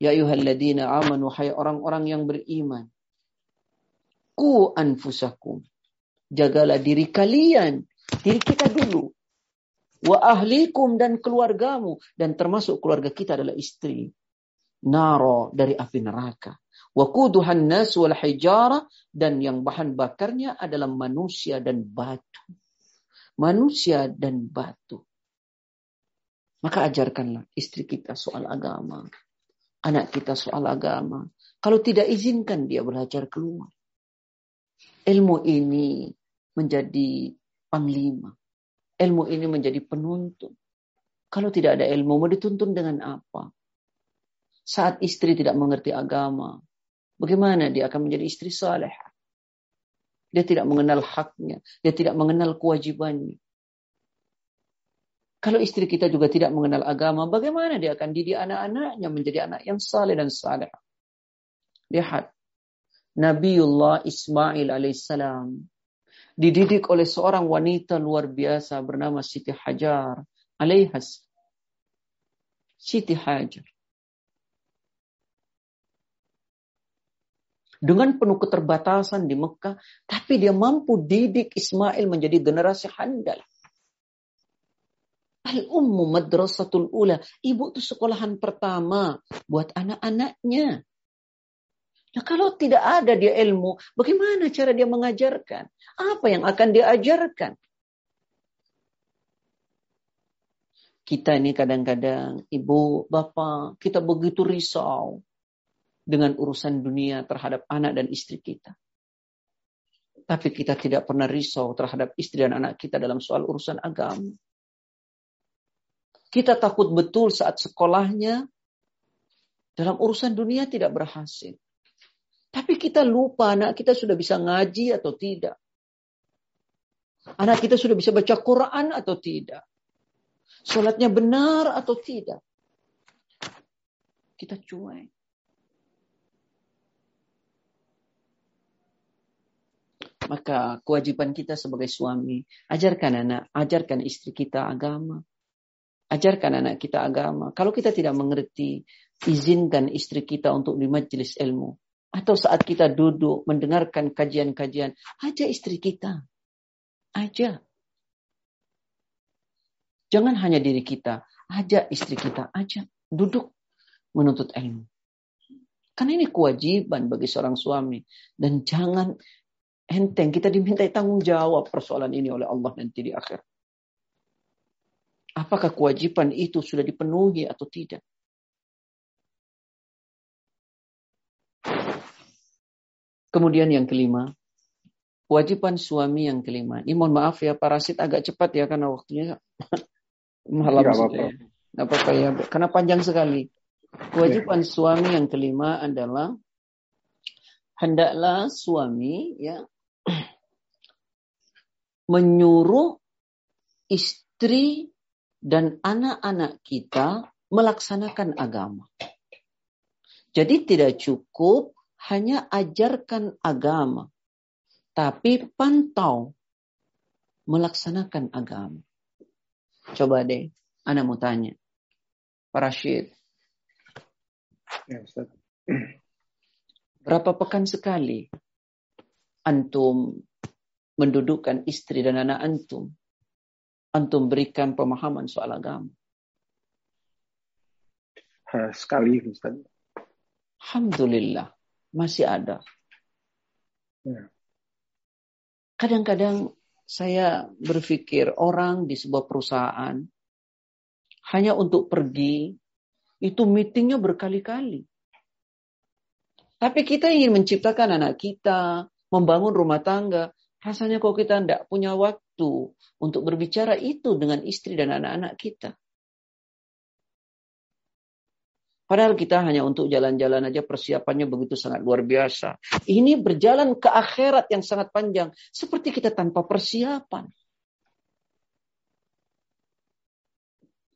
Ya ayuhalladzina amanu hai orang-orang yang beriman. Ku anfusakum. Jagalah diri kalian, diri kita dulu. Wa ahlikum dan keluargamu dan termasuk keluarga kita adalah istri. Naro dari api neraka. Wa kuduhan nas wal hijara dan yang bahan bakarnya adalah manusia dan batu. Manusia dan batu. Maka ajarkanlah istri kita soal agama anak kita soal agama. Kalau tidak izinkan dia belajar keluar. Ilmu ini menjadi panglima. Ilmu ini menjadi penuntun. Kalau tidak ada ilmu, mau dituntun dengan apa? Saat istri tidak mengerti agama, bagaimana dia akan menjadi istri saleh? Dia tidak mengenal haknya, dia tidak mengenal kewajibannya. Kalau istri kita juga tidak mengenal agama, bagaimana dia akan didik anak-anaknya menjadi anak yang saleh dan saleh? Lihat, Nabiullah Ismail alaihissalam dididik oleh seorang wanita luar biasa bernama Siti Hajar alaihas. Siti Hajar. Dengan penuh keterbatasan di Mekah, tapi dia mampu didik Ismail menjadi generasi handal. Al-ummu madrasatul ula. Ibu itu sekolahan pertama buat anak-anaknya. Nah kalau tidak ada dia ilmu, bagaimana cara dia mengajarkan? Apa yang akan dia ajarkan? Kita ini kadang-kadang, ibu, bapak, kita begitu risau dengan urusan dunia terhadap anak dan istri kita. Tapi kita tidak pernah risau terhadap istri dan anak kita dalam soal urusan agama. Kita takut betul saat sekolahnya dalam urusan dunia tidak berhasil. Tapi kita lupa anak kita sudah bisa ngaji atau tidak. Anak kita sudah bisa baca Quran atau tidak. Sholatnya benar atau tidak. Kita cuek. Maka kewajiban kita sebagai suami, ajarkan anak, ajarkan istri kita agama. Ajarkan anak kita agama. Kalau kita tidak mengerti, izinkan istri kita untuk di majelis ilmu. Atau saat kita duduk mendengarkan kajian-kajian, aja istri kita. Aja. Jangan hanya diri kita, aja istri kita, aja duduk menuntut ilmu. Karena ini kewajiban bagi seorang suami. Dan jangan enteng, kita dimintai tanggung jawab persoalan ini oleh Allah nanti di akhir. Apakah kewajiban itu sudah dipenuhi atau tidak? Kemudian yang kelima, kewajiban suami yang kelima. Ini mohon maaf ya, parasit agak cepat ya karena waktunya malam ya, sudah. Ya. apa-apa ya, karena panjang sekali. Kewajiban ya. suami yang kelima adalah hendaklah suami ya menyuruh istri dan anak-anak kita melaksanakan agama. Jadi tidak cukup hanya ajarkan agama, tapi pantau melaksanakan agama. Coba deh, Anda mau tanya. Pak Rashid. Ya, Ustaz. Berapa pekan sekali antum mendudukkan istri dan anak antum? Antum berikan pemahaman soal agama. Sekali, Ustaz. Alhamdulillah masih ada. Ya. Kadang-kadang saya berpikir orang di sebuah perusahaan hanya untuk pergi itu meetingnya berkali-kali. Tapi kita ingin menciptakan anak kita, membangun rumah tangga. Rasanya kok kita tidak punya waktu untuk berbicara itu dengan istri dan anak-anak kita. Padahal kita hanya untuk jalan-jalan aja persiapannya begitu sangat luar biasa. Ini berjalan ke akhirat yang sangat panjang. Seperti kita tanpa persiapan.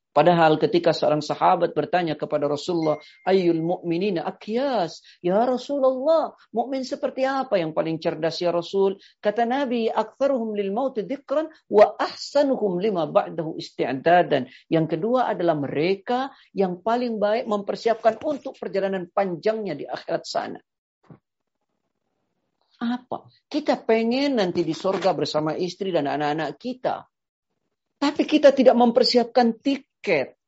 Padahal ketika seorang sahabat bertanya kepada Rasulullah, "Ayyul mu'minina akyas?" Ya Rasulullah, mukmin seperti apa yang paling cerdas ya Rasul? Kata Nabi, "Aktsaruhum lil maut dzikran wa ahsanuhum lima ba'dahu isti'dadan." Yang kedua adalah mereka yang paling baik mempersiapkan untuk perjalanan panjangnya di akhirat sana. Apa? Kita pengen nanti di sorga bersama istri dan anak-anak kita. Tapi kita tidak mempersiapkan tik tiket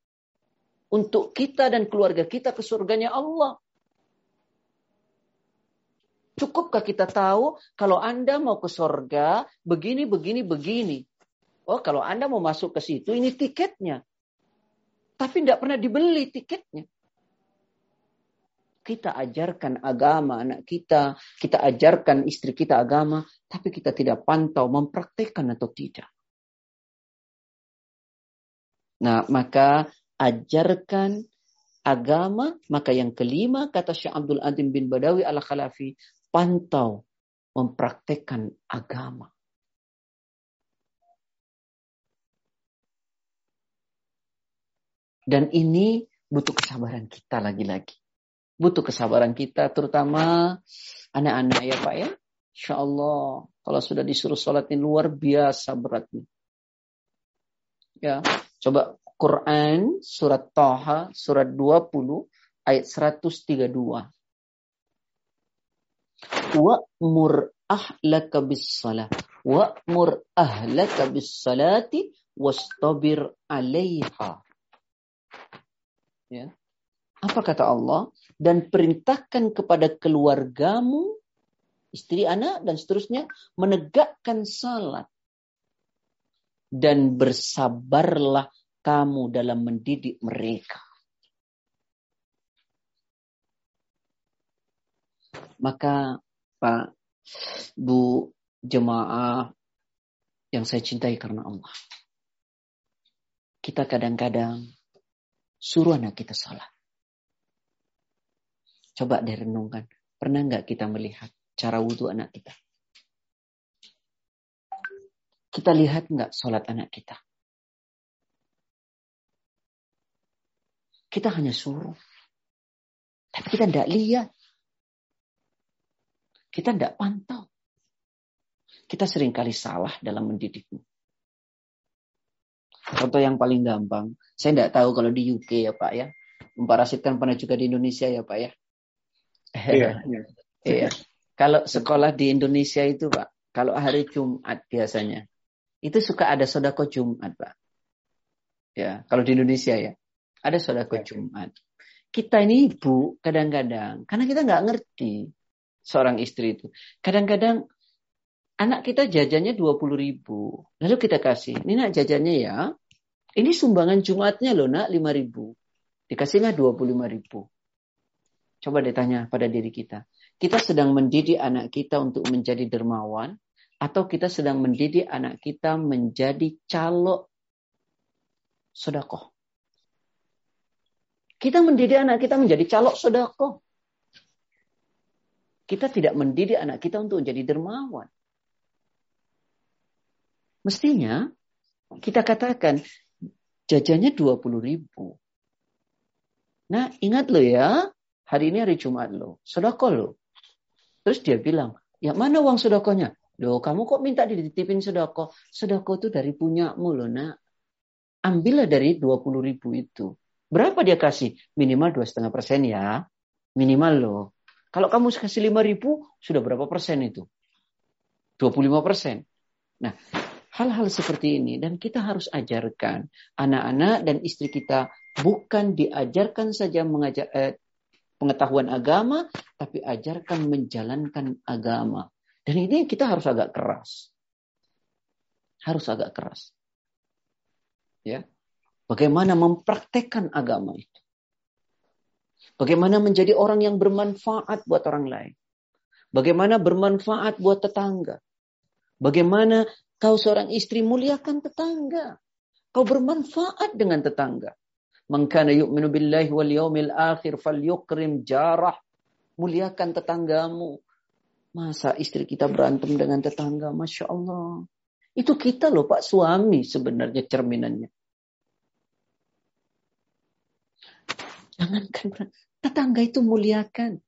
untuk kita dan keluarga kita ke surganya Allah. Cukupkah kita tahu kalau Anda mau ke surga, begini, begini, begini. Oh, kalau Anda mau masuk ke situ, ini tiketnya. Tapi tidak pernah dibeli tiketnya. Kita ajarkan agama anak kita, kita ajarkan istri kita agama, tapi kita tidak pantau mempraktekkan atau tidak. Nah, maka ajarkan agama. Maka yang kelima, kata Syekh Abdul Adim bin Badawi ala Khalafi, pantau mempraktekkan agama. Dan ini butuh kesabaran kita lagi-lagi. Butuh kesabaran kita, terutama anak-anak ya Pak ya. Insya Allah Kalau sudah disuruh sholat ini luar biasa beratnya. Ya, coba Quran surat Taha surat 20 ayat 132. Wa'mur ahlaka bis salah. Wa'mur ahlaka bis salati wastabir 'alaiha. Ya. Apa kata Allah? Dan perintahkan kepada keluargamu, istri anak dan seterusnya menegakkan salat. Dan bersabarlah kamu dalam mendidik mereka. Maka Pak, Bu, jemaah yang saya cintai karena Allah. Kita kadang-kadang suruh anak kita salah. Coba direnungkan. Pernah nggak kita melihat cara wudhu anak kita? Kita lihat nggak sholat anak kita? Kita hanya suruh. Tapi kita tidak lihat. Kita tidak pantau. Kita sering kali salah dalam mendidikmu. Contoh yang paling gampang. Saya tidak tahu kalau di UK ya Pak ya. Memparasitkan pernah juga di Indonesia ya Pak ya. Iya. iya. iya. Kalau sekolah di Indonesia itu Pak. Kalau hari Jumat biasanya. Itu suka ada sodako Jumat Pak. Ya, kalau di Indonesia ya. Ada sodako ya. Jumat. Kita ini ibu kadang-kadang, karena kita nggak ngerti seorang istri itu. Kadang-kadang anak kita jajannya 20 ribu. Lalu kita kasih, ini nak jajannya ya. Ini sumbangan Jumatnya loh nak 5 ribu. Dikasih nggak 25 ribu. Coba ditanya pada diri kita. Kita sedang mendidik anak kita untuk menjadi dermawan atau kita sedang mendidik anak kita menjadi calo sodakoh. Kita mendidik anak kita menjadi calok sodako. Kita tidak mendidik anak kita untuk menjadi dermawan. Mestinya kita katakan jajannya 20 ribu. Nah ingat lo ya, hari ini hari Jumat lo, sodako lo. Terus dia bilang, ya mana uang sodakonya? Loh kamu kok minta dititipin sodako? Sodako itu dari punyamu loh nak. Ambillah dari 20 ribu itu. Berapa dia kasih? Minimal dua setengah persen ya. Minimal loh. Kalau kamu kasih lima ribu, sudah berapa persen itu? 25 persen. Nah, hal-hal seperti ini dan kita harus ajarkan anak-anak dan istri kita bukan diajarkan saja mengajar eh, pengetahuan agama, tapi ajarkan menjalankan agama. Dan ini kita harus agak keras. Harus agak keras. Ya, Bagaimana mempraktekkan agama itu. Bagaimana menjadi orang yang bermanfaat buat orang lain. Bagaimana bermanfaat buat tetangga. Bagaimana kau seorang istri muliakan tetangga. Kau bermanfaat dengan tetangga. Mengkana yu'minu billahi wal yaumil akhir fal yukrim jarah. Muliakan tetanggamu. Masa istri kita berantem dengan tetangga? Masya Allah. Itu kita loh Pak suami sebenarnya cerminannya. Jangankan tetangga itu muliakan.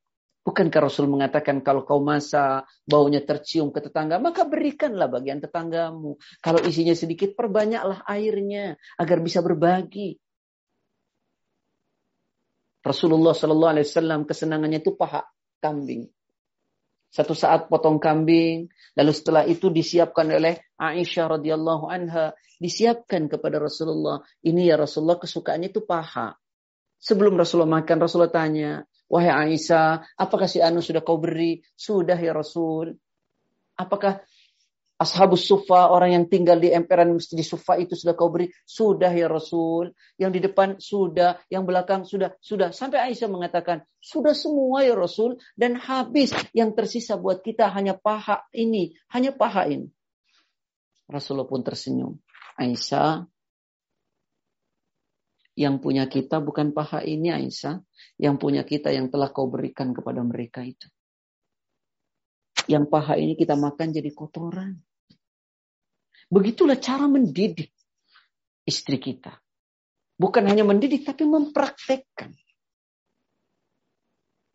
Bukankah Rasul mengatakan kalau kau masa baunya tercium ke tetangga, maka berikanlah bagian tetanggamu. Kalau isinya sedikit, perbanyaklah airnya agar bisa berbagi. Rasulullah Shallallahu Alaihi Wasallam kesenangannya itu paha kambing. Satu saat potong kambing, lalu setelah itu disiapkan oleh Aisyah radhiyallahu anha, disiapkan kepada Rasulullah. Ini ya Rasulullah kesukaannya itu paha. Sebelum Rasulullah makan, Rasulullah tanya, Wahai Aisyah, apakah si Anu sudah kau beri? Sudah ya Rasul. Apakah Ashabus Sufa, orang yang tinggal di emperan masjid Sufa itu sudah kau beri? Sudah ya Rasul. Yang di depan sudah, yang belakang sudah, sudah. Sampai Aisyah mengatakan, sudah semua ya Rasul. Dan habis yang tersisa buat kita hanya paha ini, hanya paha ini. Rasulullah pun tersenyum. Aisyah, yang punya kita bukan paha ini Aisyah. Yang punya kita yang telah kau berikan kepada mereka itu. Yang paha ini kita makan jadi kotoran. Begitulah cara mendidik istri kita. Bukan hanya mendidik tapi mempraktekkan.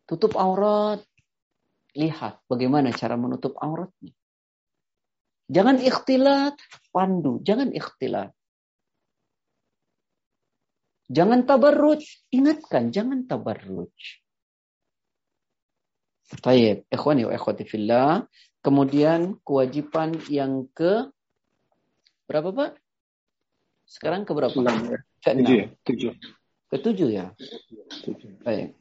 Tutup aurat. Lihat bagaimana cara menutup auratnya. Jangan ikhtilat, pandu. Jangan ikhtilat. Jangan tabarruj. Ingatkan, jangan tabarruj. Tayyib. Ikhwani wa ikhwati fillah. Kemudian kewajiban yang ke berapa Pak? Sekarang ke berapa? Ya. Ke enam. Ya? Tujuh. Ketujuh ya. Baik.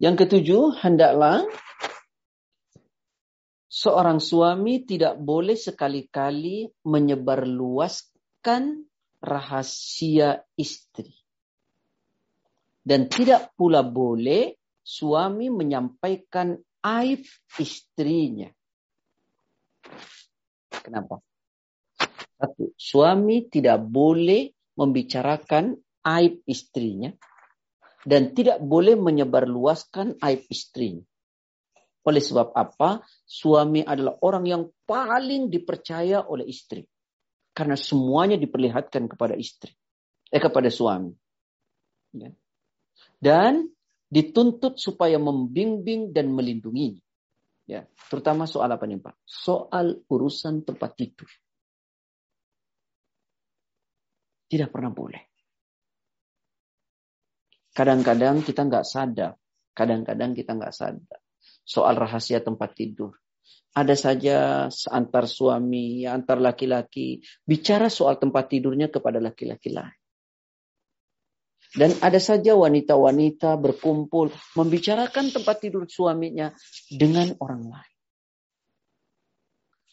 Yang ketujuh, hendaklah seorang suami tidak boleh sekali-kali menyebarluaskan rahasia istri. Dan tidak pula boleh suami menyampaikan aib istrinya. Kenapa? Satu, suami tidak boleh membicarakan aib istrinya dan tidak boleh menyebarluaskan aib istrinya. Oleh sebab apa? Suami adalah orang yang paling dipercaya oleh istri. Karena semuanya diperlihatkan kepada istri. Eh kepada suami. Ya. Dan dituntut supaya membimbing dan melindunginya. Ya, terutama soal apa nih Pak? Soal urusan tempat tidur. Tidak pernah boleh. Kadang-kadang kita nggak sadar. Kadang-kadang kita nggak sadar. Soal rahasia tempat tidur. Ada saja seantar suami, antar laki-laki, bicara soal tempat tidurnya kepada laki-laki lain. Dan ada saja wanita-wanita berkumpul membicarakan tempat tidur suaminya dengan orang lain.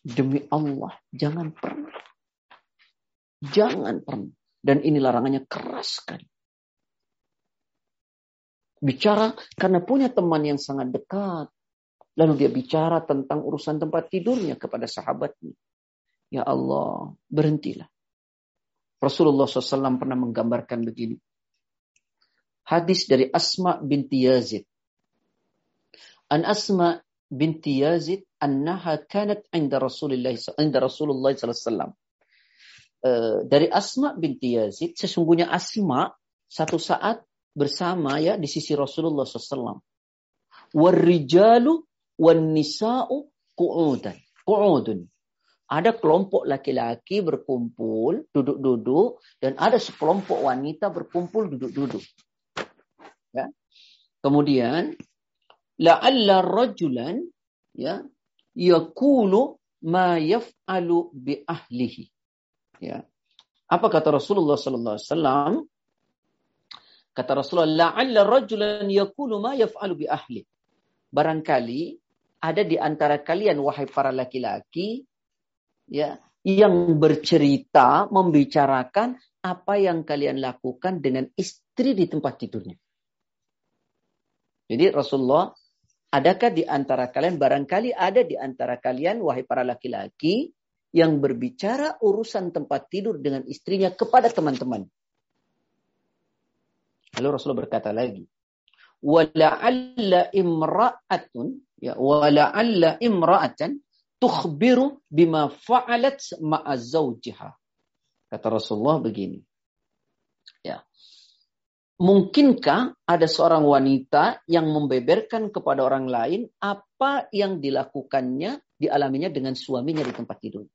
Demi Allah, jangan pernah. Jangan pernah. Dan ini larangannya keras sekali. Bicara karena punya teman yang sangat dekat. Lalu dia bicara tentang urusan tempat tidurnya kepada sahabatnya. Ya Allah, berhentilah. Rasulullah SAW pernah menggambarkan begini. Hadis dari Asma binti Yazid. An Asma binti Yazid annaha kanat inda Rasulullah inda Rasulullah sallallahu uh, dari Asma binti Yazid sesungguhnya Asma satu saat bersama ya di sisi Rasulullah SAW. Warrijalu wan nisa'u qu'udan. Qu'udun. Ada kelompok laki-laki berkumpul, duduk-duduk, dan ada sekelompok wanita berkumpul duduk-duduk. Ya. Kemudian, la'alla rajulan ya yakulu ma yaf'alu bi ahlihi. Ya. Apa kata Rasulullah sallallahu alaihi wasallam? Kata Rasulullah, la'alla rajulan yakulu ma yaf'alu bi ahli. Barangkali ada di antara kalian wahai para laki-laki ya yang bercerita membicarakan apa yang kalian lakukan dengan istri di tempat tidurnya. Jadi Rasulullah, adakah di antara kalian barangkali ada di antara kalian wahai para laki-laki yang berbicara urusan tempat tidur dengan istrinya kepada teman-teman. Lalu Rasulullah berkata lagi, "Wala'alla imra'atun Ya, wala'alla imra'atan tukhbiru bima fa'alat ma'a. Kata Rasulullah begini. Mungkinkah ada seorang wanita yang membeberkan kepada orang lain apa yang dilakukannya, dialaminya dengan suaminya di tempat tidur?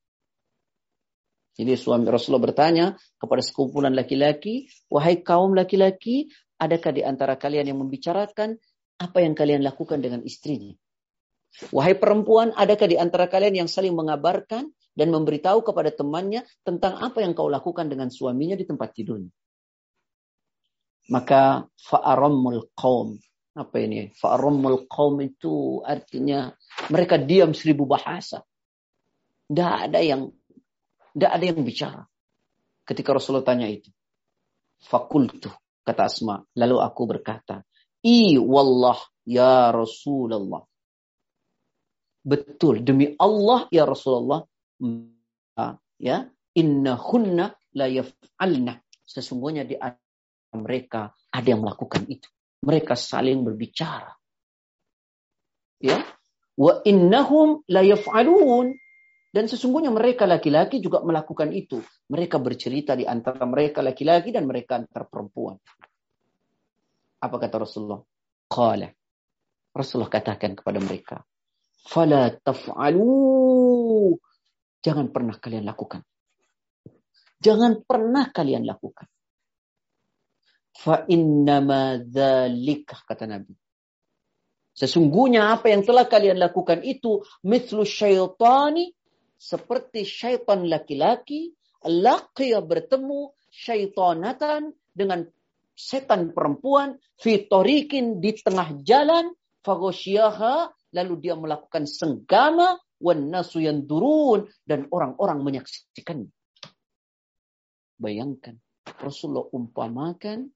Jadi suami Rasulullah bertanya kepada sekumpulan laki-laki, wahai kaum laki-laki, adakah di antara kalian yang membicarakan apa yang kalian lakukan dengan istrinya? Wahai perempuan, adakah di antara kalian yang saling mengabarkan dan memberitahu kepada temannya tentang apa yang kau lakukan dengan suaminya di tempat tidurnya? Maka fa'arammul qaum. Apa ini? Fa'arammul qaum itu artinya mereka diam seribu bahasa. Tidak ada yang tidak ada yang bicara. Ketika Rasulullah tanya itu. Fakultu, kata Asma. Lalu aku berkata, I wallah ya Rasulullah. Betul demi Allah ya Rasulullah ya innahunna la yaf'alna sesungguhnya di mereka ada yang melakukan itu. Mereka saling berbicara. Ya? Wa innahum la yaf'alun. Dan sesungguhnya mereka laki-laki juga melakukan itu. Mereka bercerita di antara mereka laki-laki dan mereka antar perempuan. Apa kata Rasulullah? Qala. Rasulullah katakan kepada mereka Fala taf'alu. Jangan pernah kalian lakukan. Jangan pernah kalian lakukan. Fa innama dzalika kata Nabi. Sesungguhnya apa yang telah kalian lakukan itu mithlu syaitani seperti syaitan laki-laki laqiya bertemu syaitanatan dengan setan perempuan fitorikin di tengah jalan fagosyaha lalu dia melakukan senggama wan nasu durun dan orang-orang menyaksikan. Bayangkan Rasulullah umpamakan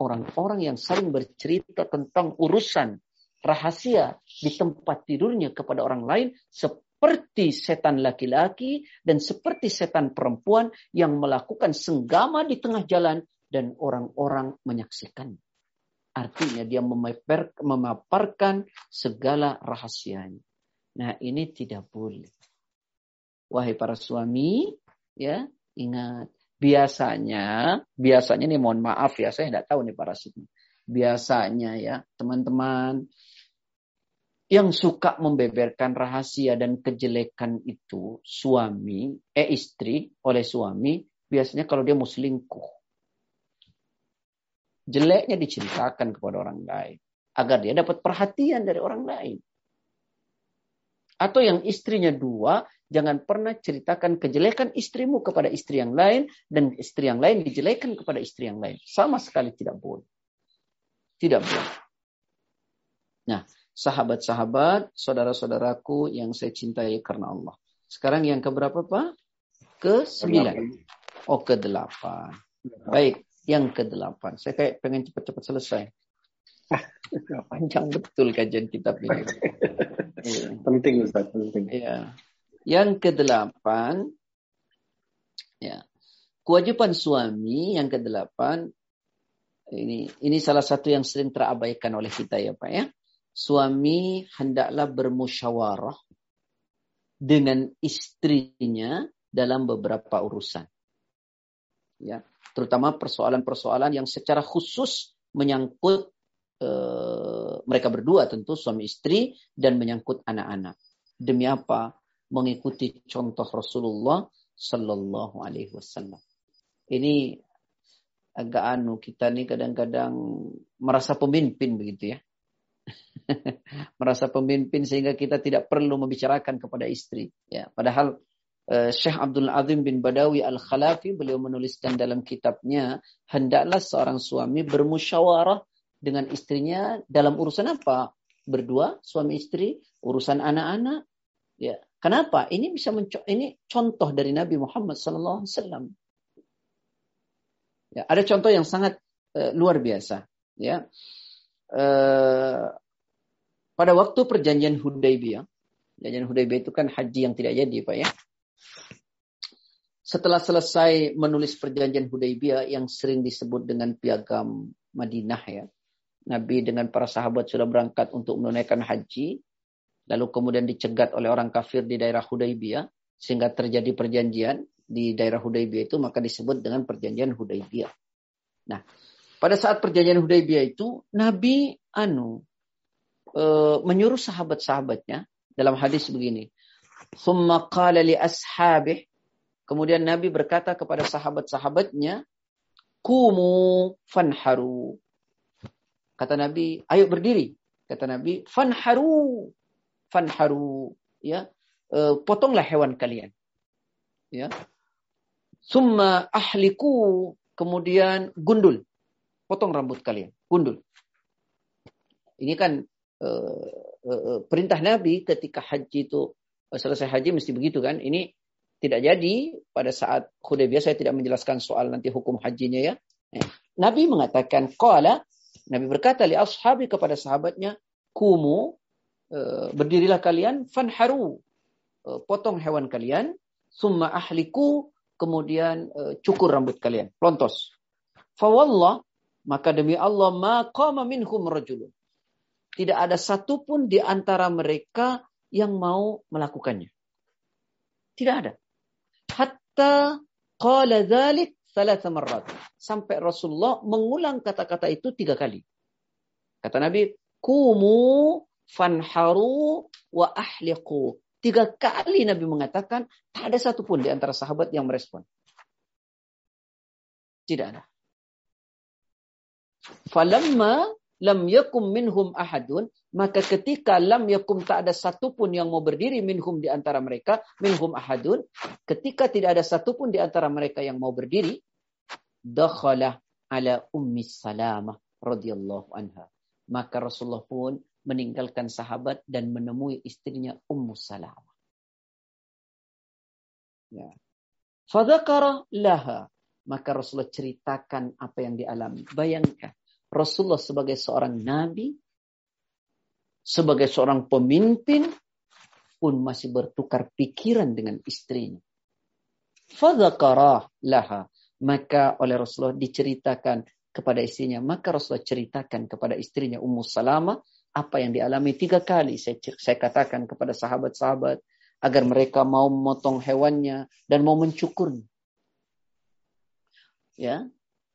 orang-orang yang saling bercerita tentang urusan rahasia di tempat tidurnya kepada orang lain seperti setan laki-laki dan seperti setan perempuan yang melakukan senggama di tengah jalan dan orang-orang menyaksikan. Artinya dia memaparkan segala rahasianya. Nah ini tidak boleh. Wahai para suami, ya ingat biasanya, biasanya nih mohon maaf ya, saya tidak tahu nih para suami. Biasanya ya teman-teman yang suka membeberkan rahasia dan kejelekan itu suami, eh istri oleh suami, biasanya kalau dia mau selingkuh. Jeleknya diceritakan kepada orang lain. Agar dia dapat perhatian dari orang lain. Atau yang istrinya dua, jangan pernah ceritakan kejelekan istrimu kepada istri yang lain, dan istri yang lain dijelekan kepada istri yang lain. Sama sekali tidak boleh. Tidak boleh. Nah, sahabat-sahabat, saudara-saudaraku yang saya cintai karena Allah. Sekarang yang keberapa Pak? Ke sembilan. Oh ke delapan. Baik, yang ke delapan. Saya kayak pengen cepat-cepat selesai. Panjang betul kajian kitab ini. Iya. Penting Ustaz, penting. Ya. Yang ke delapan, ya. Kewajiban suami yang ke delapan, ini ini salah satu yang sering terabaikan oleh kita ya Pak ya suami hendaklah bermusyawarah dengan istrinya dalam beberapa urusan. Ya, terutama persoalan-persoalan yang secara khusus menyangkut e, mereka berdua tentu suami istri dan menyangkut anak-anak. Demi apa? Mengikuti contoh Rasulullah Sallallahu Alaihi Wasallam. Ini agak anu kita nih kadang-kadang merasa pemimpin begitu ya merasa pemimpin sehingga kita tidak perlu membicarakan kepada istri. Ya, padahal uh, Syekh Abdul Azim bin Badawi Al-Khalafi beliau menuliskan dalam kitabnya hendaklah seorang suami bermusyawarah dengan istrinya dalam urusan apa? Berdua suami istri, urusan anak-anak. Ya, kenapa? Ini bisa ini contoh dari Nabi Muhammad wasallam. Ya, ada contoh yang sangat uh, luar biasa, ya. Eh, pada waktu perjanjian Hudaybiyah, perjanjian Hudaybiyah itu kan haji yang tidak jadi, Pak ya. Setelah selesai menulis perjanjian Hudaybiyah yang sering disebut dengan piagam Madinah ya. Nabi dengan para sahabat sudah berangkat untuk menunaikan haji, lalu kemudian dicegat oleh orang kafir di daerah Hudaybiyah sehingga terjadi perjanjian di daerah Hudaybiyah itu maka disebut dengan perjanjian Hudaybiyah. Nah, pada saat perjanjian Hudaybiyah itu Nabi anu e, menyuruh sahabat-sahabatnya dalam hadis begini. Thumma qala li ashabih. Kemudian Nabi berkata kepada sahabat-sahabatnya, "Kumu fanharu." Kata Nabi, "Ayo berdiri." Kata Nabi, "Fanharu." Fanharu, ya. E, potonglah hewan kalian. Ya. Summa ahliku, kemudian gundul potong rambut kalian, gundul. Ini kan uh, uh, perintah Nabi ketika haji itu selesai haji mesti begitu kan? Ini tidak jadi pada saat Hudaybiyah saya tidak menjelaskan soal nanti hukum hajinya ya. Eh, Nabi mengatakan qala Nabi berkata li ashabi kepada sahabatnya kumu berdirilah kalian fanharu uh, potong hewan kalian summa ahliku kemudian uh, cukur rambut kalian lontos fawallah maka demi Allah, maqama minhum rajulun. Tidak ada satupun di antara mereka yang mau melakukannya. Tidak ada. Hatta qala thalatha marrat. Sampai Rasulullah mengulang kata-kata itu tiga kali. Kata Nabi, kumu fanharu wa ahliqu. Tiga kali Nabi mengatakan, tak ada satupun di antara sahabat yang merespon. Tidak ada. Falamma lam yakum minhum ahadun, maka ketika lam yakum tak ada satupun yang mau berdiri minhum di antara mereka, minhum ahadun, ketika tidak ada satupun di antara mereka yang mau berdiri, dakhala ala ummi salamah radhiyallahu anha. Maka Rasulullah pun meninggalkan sahabat dan menemui istrinya Ummu Salamah. Ya. Fadhakara laha. Maka Rasulullah ceritakan apa yang dialami. Bayangkan. Rasulullah sebagai seorang nabi, sebagai seorang pemimpin, pun masih bertukar pikiran dengan istrinya. Fadhakara laha. Maka oleh Rasulullah diceritakan kepada istrinya. Maka Rasulullah ceritakan kepada istrinya Ummu Salamah apa yang dialami tiga kali. Saya, saya katakan kepada sahabat-sahabat agar mereka mau memotong hewannya dan mau mencukurnya. Ya.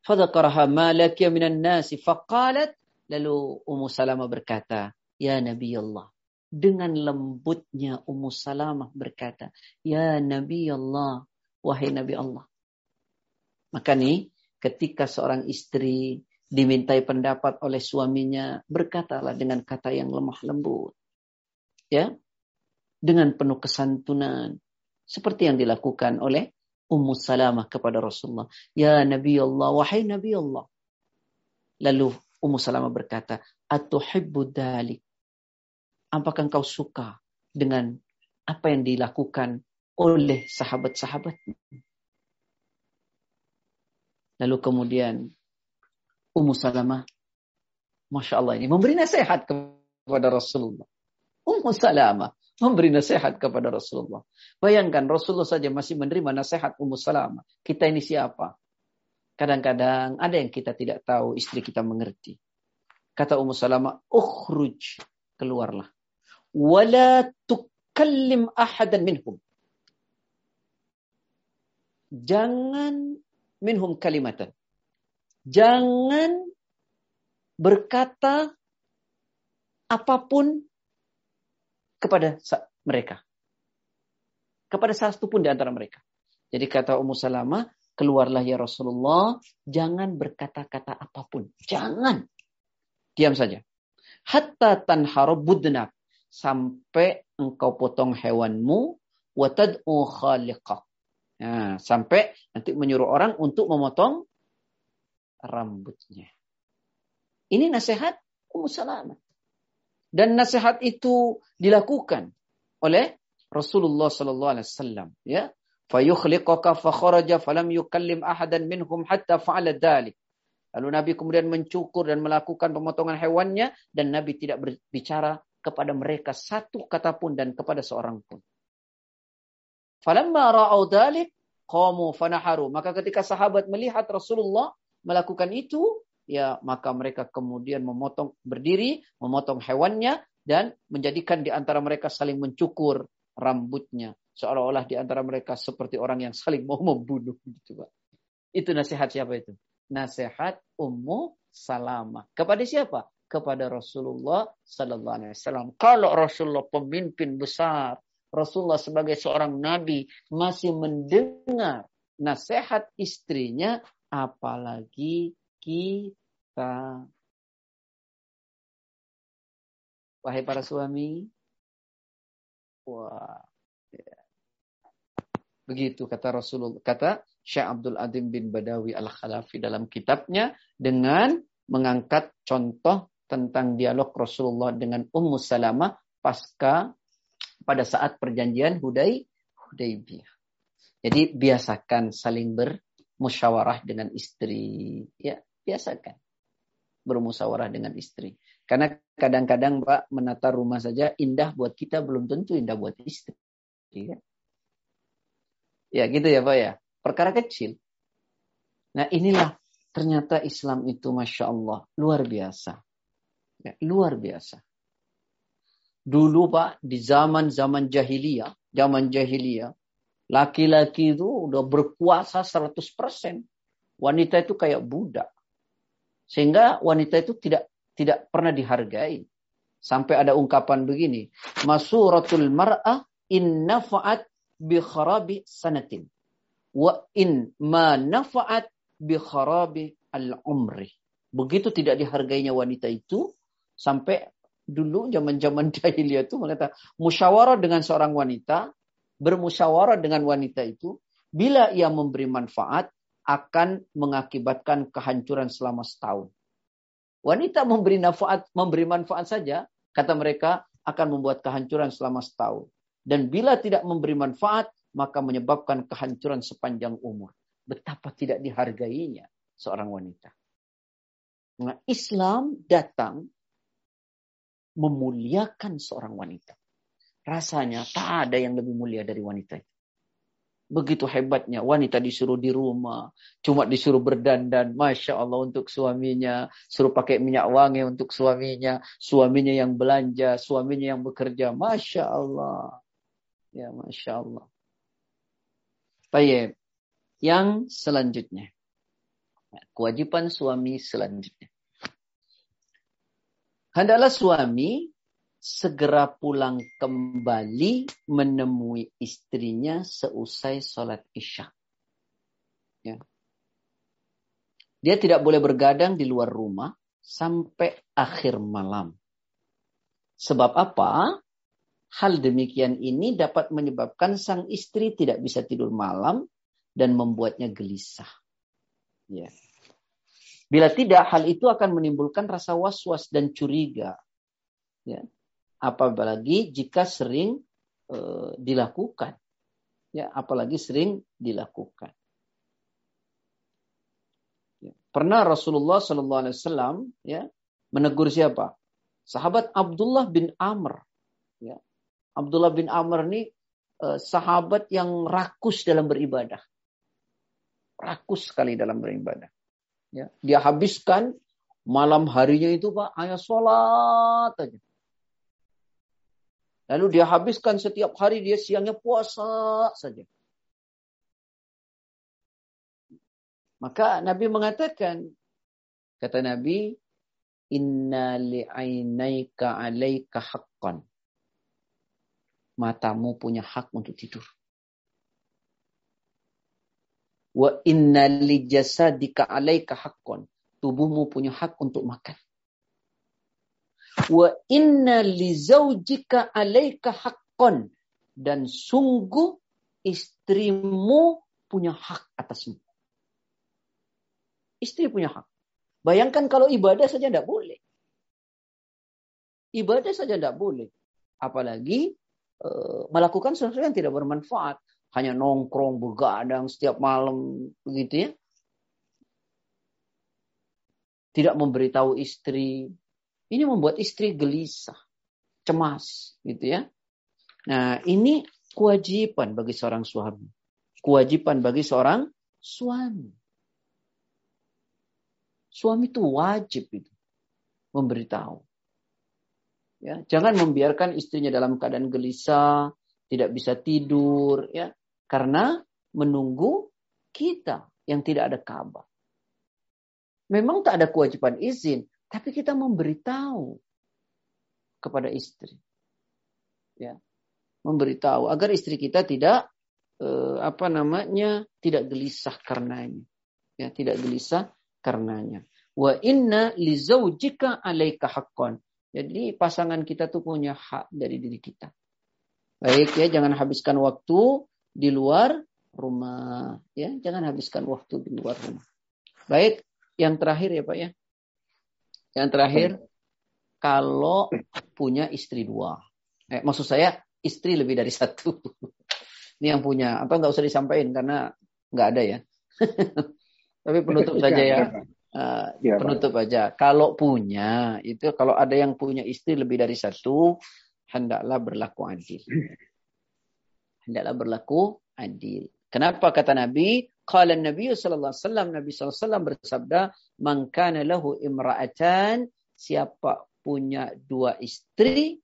Fadhakaraha ma lakiya minan nasi faqalat lalu Ummu Salamah berkata, "Ya Nabi Allah." Dengan lembutnya Ummu Salamah berkata, "Ya Nabi Allah, wahai Nabi Allah." Maka nih ketika seorang istri dimintai pendapat oleh suaminya, berkatalah dengan kata yang lemah lembut. Ya. Dengan penuh kesantunan. Seperti yang dilakukan oleh Ummu Salamah kepada Rasulullah. Ya Nabi Allah, wahai Nabi Allah. Lalu Ummu Salamah berkata, Atuhibbu dalik. Apakah engkau suka dengan apa yang dilakukan oleh sahabat-sahabatmu? Lalu kemudian Ummu Salamah, Masya Allah ini memberi nasihat kepada Rasulullah. Ummu Salamah memberi nasihat kepada Rasulullah. Bayangkan Rasulullah saja masih menerima nasihat Ummu Salamah. Kita ini siapa? Kadang-kadang ada yang kita tidak tahu, istri kita mengerti. Kata Ummu Salamah, ukhruj, keluarlah. Wala tukallim ahadan minhum. Jangan minhum kalimatan. Jangan berkata apa pun kepada mereka. Kepada salah satu pun di antara mereka. Jadi kata Ummu Salamah, keluarlah ya Rasulullah, jangan berkata-kata apa pun. Jangan. Diam saja. Hatta tanharu budnak. Sampai engkau potong hewanmu, watad'u khaliqak. Nah, sampai nanti menyuruh orang untuk memotong rambutnya. Ini nasihat Ummu Salamah. Dan nasihat itu dilakukan oleh Rasulullah sallallahu alaihi wasallam, ya. Fayukhliqaka fa falam yukallim ahadan minhum hatta fa'ala dhalik. Lalu Nabi kemudian mencukur dan melakukan pemotongan hewannya dan Nabi tidak berbicara kepada mereka satu kata pun dan kepada seorang pun. Falamma ra'au dalik qamu fanaharu. Maka ketika sahabat melihat Rasulullah melakukan itu, ya maka mereka kemudian memotong berdiri, memotong hewannya dan menjadikan di antara mereka saling mencukur rambutnya. Seolah-olah di antara mereka seperti orang yang saling mau membunuh gitu, Pak. Itu nasihat siapa itu? Nasihat Ummu Salamah. Kepada siapa? Kepada Rasulullah sallallahu alaihi wasallam. Kalau Rasulullah pemimpin besar, Rasulullah sebagai seorang nabi masih mendengar nasihat istrinya, apalagi kita. Wahai para suami, wah, begitu kata Rasulullah, kata Syekh Abdul Adim bin Badawi Al-Khalafi dalam kitabnya dengan mengangkat contoh tentang dialog Rasulullah dengan Ummu Salamah pasca pada saat perjanjian Hudai Hudaybiyah. Jadi biasakan saling bermusyawarah dengan istri. Ya, biasakan bermusyawarah dengan istri. Karena kadang-kadang Pak menata rumah saja indah buat kita belum tentu indah buat istri. Ya, ya gitu ya Pak ya. Perkara kecil. Nah inilah ternyata Islam itu Masya Allah luar biasa. Ya, luar biasa. Dulu Pak, di zaman-zaman jahiliyah, zaman jahiliyah, laki-laki itu udah berkuasa 100%. Wanita itu kayak budak. Sehingga wanita itu tidak tidak pernah dihargai. Sampai ada ungkapan begini, masuratul mar'ah in nafa'at bi kharabi sanatin wa in ma nafa'at bi kharabi al-umri. Begitu tidak dihargainya wanita itu sampai dulu zaman-zaman jahiliyah itu mengatakan musyawarah dengan seorang wanita, bermusyawarah dengan wanita itu bila ia memberi manfaat akan mengakibatkan kehancuran selama setahun. Wanita memberi manfaat memberi manfaat saja Kata mereka akan membuat kehancuran selama setahun. Dan bila tidak memberi manfaat, maka menyebabkan kehancuran sepanjang umur. Betapa tidak dihargainya seorang wanita. Nah, Islam datang memuliakan seorang wanita. Rasanya tak ada yang lebih mulia dari wanita itu. Begitu hebatnya wanita disuruh di rumah, cuma disuruh berdandan, masya Allah untuk suaminya, suruh pakai minyak wangi untuk suaminya, suaminya yang belanja, suaminya yang bekerja, masya Allah, ya masya Allah. Baik, yang selanjutnya, kewajiban suami selanjutnya. Hendaklah suami segera pulang kembali menemui istrinya seusai sholat isya. Ya. Dia tidak boleh bergadang di luar rumah sampai akhir malam. Sebab apa? Hal demikian ini dapat menyebabkan sang istri tidak bisa tidur malam dan membuatnya gelisah. Ya. Bila tidak, hal itu akan menimbulkan rasa was-was dan curiga. Ya apalagi jika sering e, dilakukan. Ya apalagi sering dilakukan. Ya. pernah Rasulullah Shallallahu Alaihi Wasallam ya menegur siapa? Sahabat Abdullah bin Amr. Ya Abdullah bin Amr ini e, sahabat yang rakus dalam beribadah. Rakus sekali dalam beribadah. Ya dia habiskan malam harinya itu pak hanya sholat aja Lalu dia habiskan setiap hari dia siangnya puasa saja. Maka Nabi mengatakan, kata Nabi, Inna li'ainaika alaika haqqan. Matamu punya hak untuk tidur. Wa inna li jasadika alaika haqqan. Tubuhmu punya hak untuk makan. Wa inna li zaujika alaika haqqan. Dan sungguh istrimu punya hak atasmu. Istri punya hak. Bayangkan kalau ibadah saja tidak boleh. Ibadah saja tidak boleh. Apalagi e, melakukan sesuatu yang tidak bermanfaat. Hanya nongkrong, begadang setiap malam. Begitu ya. Tidak memberitahu istri, ini membuat istri gelisah, cemas, gitu ya. Nah, ini kewajiban bagi seorang suami. Kewajiban bagi seorang suami. Suami itu wajib itu memberitahu. Ya, jangan membiarkan istrinya dalam keadaan gelisah, tidak bisa tidur, ya, karena menunggu kita yang tidak ada kabar. Memang tak ada kewajiban izin, tapi kita memberitahu kepada istri. Ya. Memberitahu agar istri kita tidak eh, apa namanya? tidak gelisah karenanya. Ya, tidak gelisah karenanya. Wa inna li zaujika 'alaika haqqan. Jadi pasangan kita tuh punya hak dari diri kita. Baik ya, jangan habiskan waktu di luar rumah ya, jangan habiskan waktu di luar rumah. Baik, yang terakhir ya Pak ya. Yang terakhir, kalau punya istri dua. Eh, maksud saya istri lebih dari satu. Ini yang punya. Atau nggak usah disampaikan karena nggak ada ya. Tapi penutup saja ya. Uh, ya, penutup Pak. aja. Kalau punya itu kalau ada yang punya istri lebih dari satu, hendaklah berlaku adil. Hendaklah berlaku adil. Kenapa kata Nabi? Qala Nabi sallallahu alaihi wasallam Nabi sallallahu alaihi wasallam bersabda, "Man kana lahu imra'atan" siapa punya dua istri,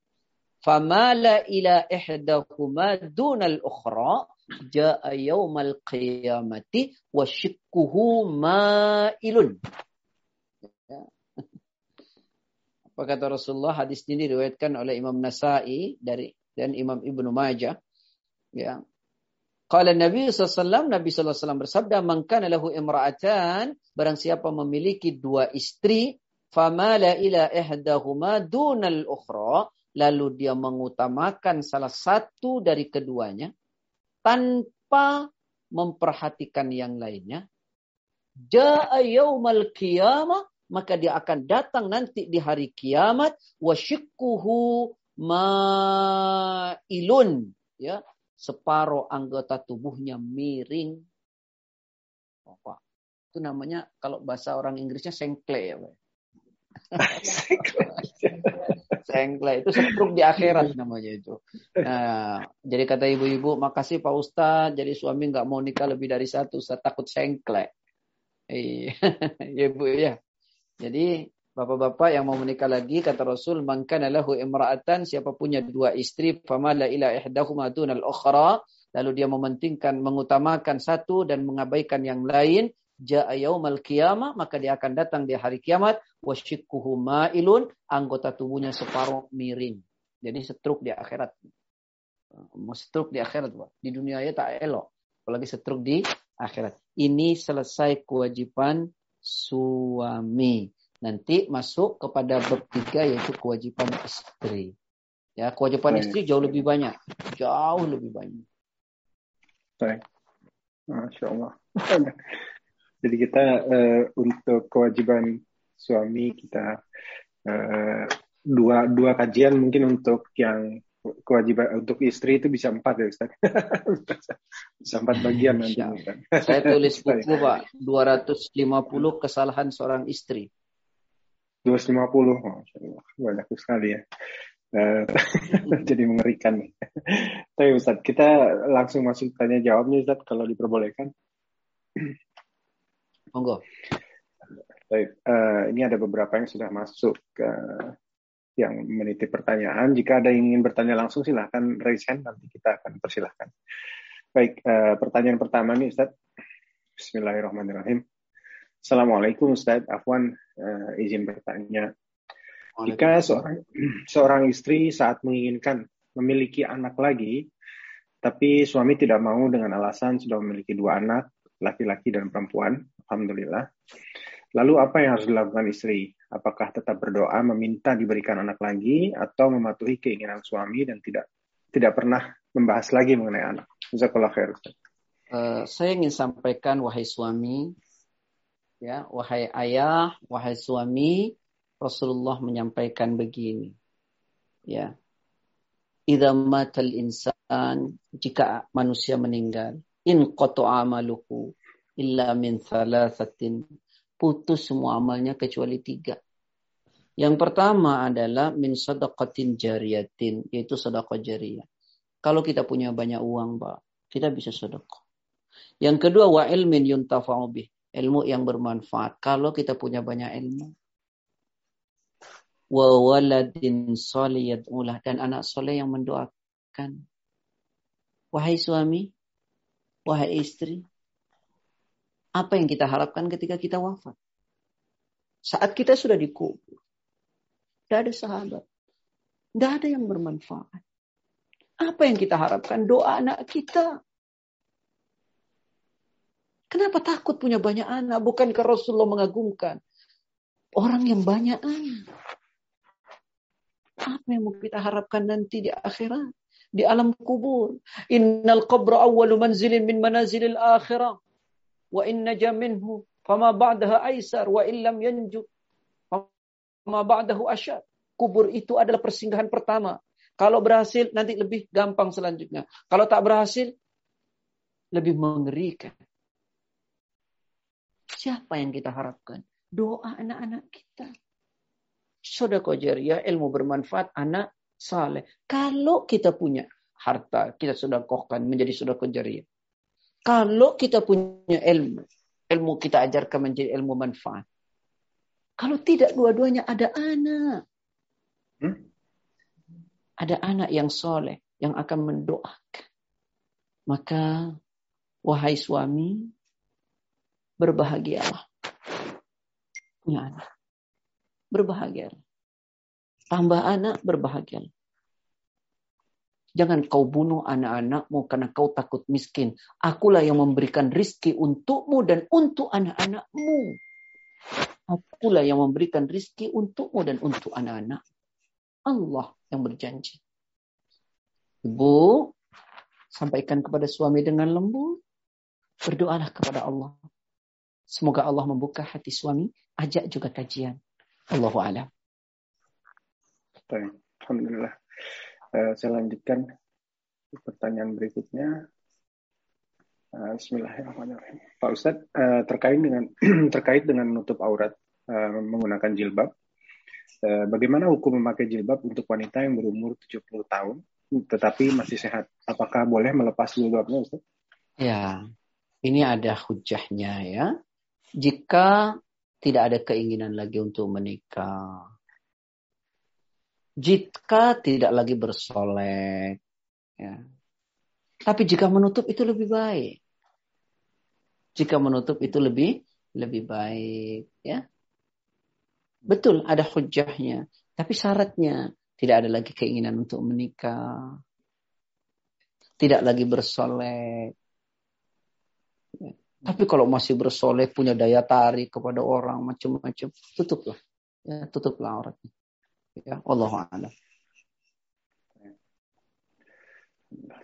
famala ila ihdahuma dunal ukhra, jaa yaumal qiyamati wa shikkuhu ma'ilun. Apa kata Rasulullah? Hadis ini diriwayatkan oleh Imam Nasai dari dan Imam Ibnu Majah. Ya. Qala Nabi SAW, Nabi SAW bersabda, Man kana lahu imra'atan, barang siapa memiliki dua istri, famala ila ihdahuma dunal ukhra, lalu dia mengutamakan salah satu dari keduanya, tanpa memperhatikan yang lainnya, Ja'a yaumal qiyamah maka dia akan datang nanti di hari kiamat wasyikuhu ma'ilun ya separuh anggota tubuhnya miring apa itu namanya kalau bahasa orang Inggrisnya sengkle ya Pak. sengkle itu setruk di akhirat namanya itu. Nah, jadi kata ibu-ibu, makasih Pak Ustadz, jadi suami nggak mau nikah lebih dari satu, saya takut sengkle. Iya, ya Bu ya. Jadi bapak-bapak yang mau menikah lagi kata Rasul man kana lahu imra'atan siapa punya dua istri famala ila ihdahuma dunal ukhra lalu dia mementingkan mengutamakan satu dan mengabaikan yang lain jaa yaumal qiyamah maka dia akan datang di hari kiamat wasyikuhu ma'ilun anggota tubuhnya separuh miring. Jadi setruk di akhirat. Mau setruk di akhirat, Pak. Di dunia ya tak elok. Apalagi setruk di akhirat. Ini selesai kewajiban suami. Nanti masuk kepada bab tiga yaitu kewajiban istri. Ya, kewajiban Baik. istri jauh lebih banyak. Jauh lebih banyak. Baik. Masya Allah. Jadi kita uh, untuk kewajiban suami kita uh, dua dua kajian mungkin untuk yang kewajiban untuk istri itu bisa empat ya Ustaz. bisa empat bagian nanti. Saya tulis buku Pak, 250 kesalahan seorang istri. 250, oh, banyak sekali ya. Uh, jadi mengerikan nih. Tapi Ustaz, kita langsung masuk tanya jawab nih Ustaz kalau diperbolehkan. Monggo. Baik, uh, ini ada beberapa yang sudah masuk ke yang meniti pertanyaan. Jika ada yang ingin bertanya langsung silahkan raise hand, nanti kita akan persilahkan. Baik, uh, pertanyaan pertama nih Ustaz. Bismillahirrahmanirrahim. Assalamualaikum Ustaz. Afwan uh, izin bertanya. Jika seorang, seorang istri saat menginginkan memiliki anak lagi, tapi suami tidak mau dengan alasan sudah memiliki dua anak, laki-laki dan perempuan, Alhamdulillah. Lalu apa yang harus dilakukan istri? Apakah tetap berdoa meminta diberikan anak lagi atau mematuhi keinginan suami dan tidak tidak pernah membahas lagi mengenai anak? Jazakallah khair. Uh, saya ingin sampaikan wahai suami, ya, wahai ayah, wahai suami, Rasulullah menyampaikan begini. Ya. Idza matal insan jika manusia meninggal in qatu amaluhu illa min thalathatin putus semua amalnya kecuali tiga. Yang pertama adalah min sadaqatin jariyatin, yaitu sedekah jariyah. Kalau kita punya banyak uang, Pak, kita bisa sedekah. Yang kedua wa ilmin yuntafa'u ilmu yang bermanfaat. Kalau kita punya banyak ilmu. Wa waladin dan anak soleh yang mendoakan. Wahai suami, wahai istri, apa yang kita harapkan ketika kita wafat? Saat kita sudah dikubur. Tidak ada sahabat. Tidak ada yang bermanfaat. Apa yang kita harapkan? Doa anak kita. Kenapa takut punya banyak anak? Bukankah Rasulullah mengagumkan orang yang banyak anak? Apa yang mau kita harapkan nanti di akhirat? Di alam kubur. Innal qabra awwalu manzilin min manazilil akhirah wa in naja minhu fama ba'daha aisar wa illam yanju fama ba'dahu asyad. Kubur itu adalah persinggahan pertama. Kalau berhasil nanti lebih gampang selanjutnya. Kalau tak berhasil lebih mengerikan. Siapa yang kita harapkan? Doa anak-anak kita. Sodako jariah, ilmu bermanfaat, anak saleh. Kalau kita punya harta, kita sudah kohkan menjadi sodako jariah. Kalau kita punya ilmu, ilmu kita ajarkan menjadi ilmu manfaat. Kalau tidak dua-duanya ada anak. Hmm? Ada anak yang soleh yang akan mendoakan. Maka wahai suami, berbahagialah. Punya anak. Berbahagialah. Tambah anak, berbahagia. Jangan kau bunuh anak-anakmu karena kau takut miskin. Akulah yang memberikan rizki untukmu dan untuk anak-anakmu. Akulah yang memberikan rizki untukmu dan untuk anak-anak. Allah yang berjanji. Ibu, sampaikan kepada suami dengan lembut. Berdoalah kepada Allah. Semoga Allah membuka hati suami. Ajak juga kajian. Allahu a'lam. Alhamdulillah. Uh, saya lanjutkan pertanyaan berikutnya. Uh, Bismillahirrahmanirrahim. Pak Ustadz, uh, terkait dengan terkait dengan menutup aurat uh, menggunakan jilbab, uh, bagaimana hukum memakai jilbab untuk wanita yang berumur 70 tahun tetapi masih sehat? Apakah boleh melepas jilbabnya, Ustaz? Ya, ini ada hujahnya ya. Jika tidak ada keinginan lagi untuk menikah, jika tidak lagi bersolek, ya. Tapi jika menutup itu lebih baik. Jika menutup itu lebih lebih baik, ya. Betul ada hujahnya, tapi syaratnya tidak ada lagi keinginan untuk menikah. Tidak lagi bersolek. Ya. Tapi kalau masih bersolek punya daya tarik kepada orang macam-macam, tutuplah. Ya, tutuplah auratnya. Ya, Allah a'lam.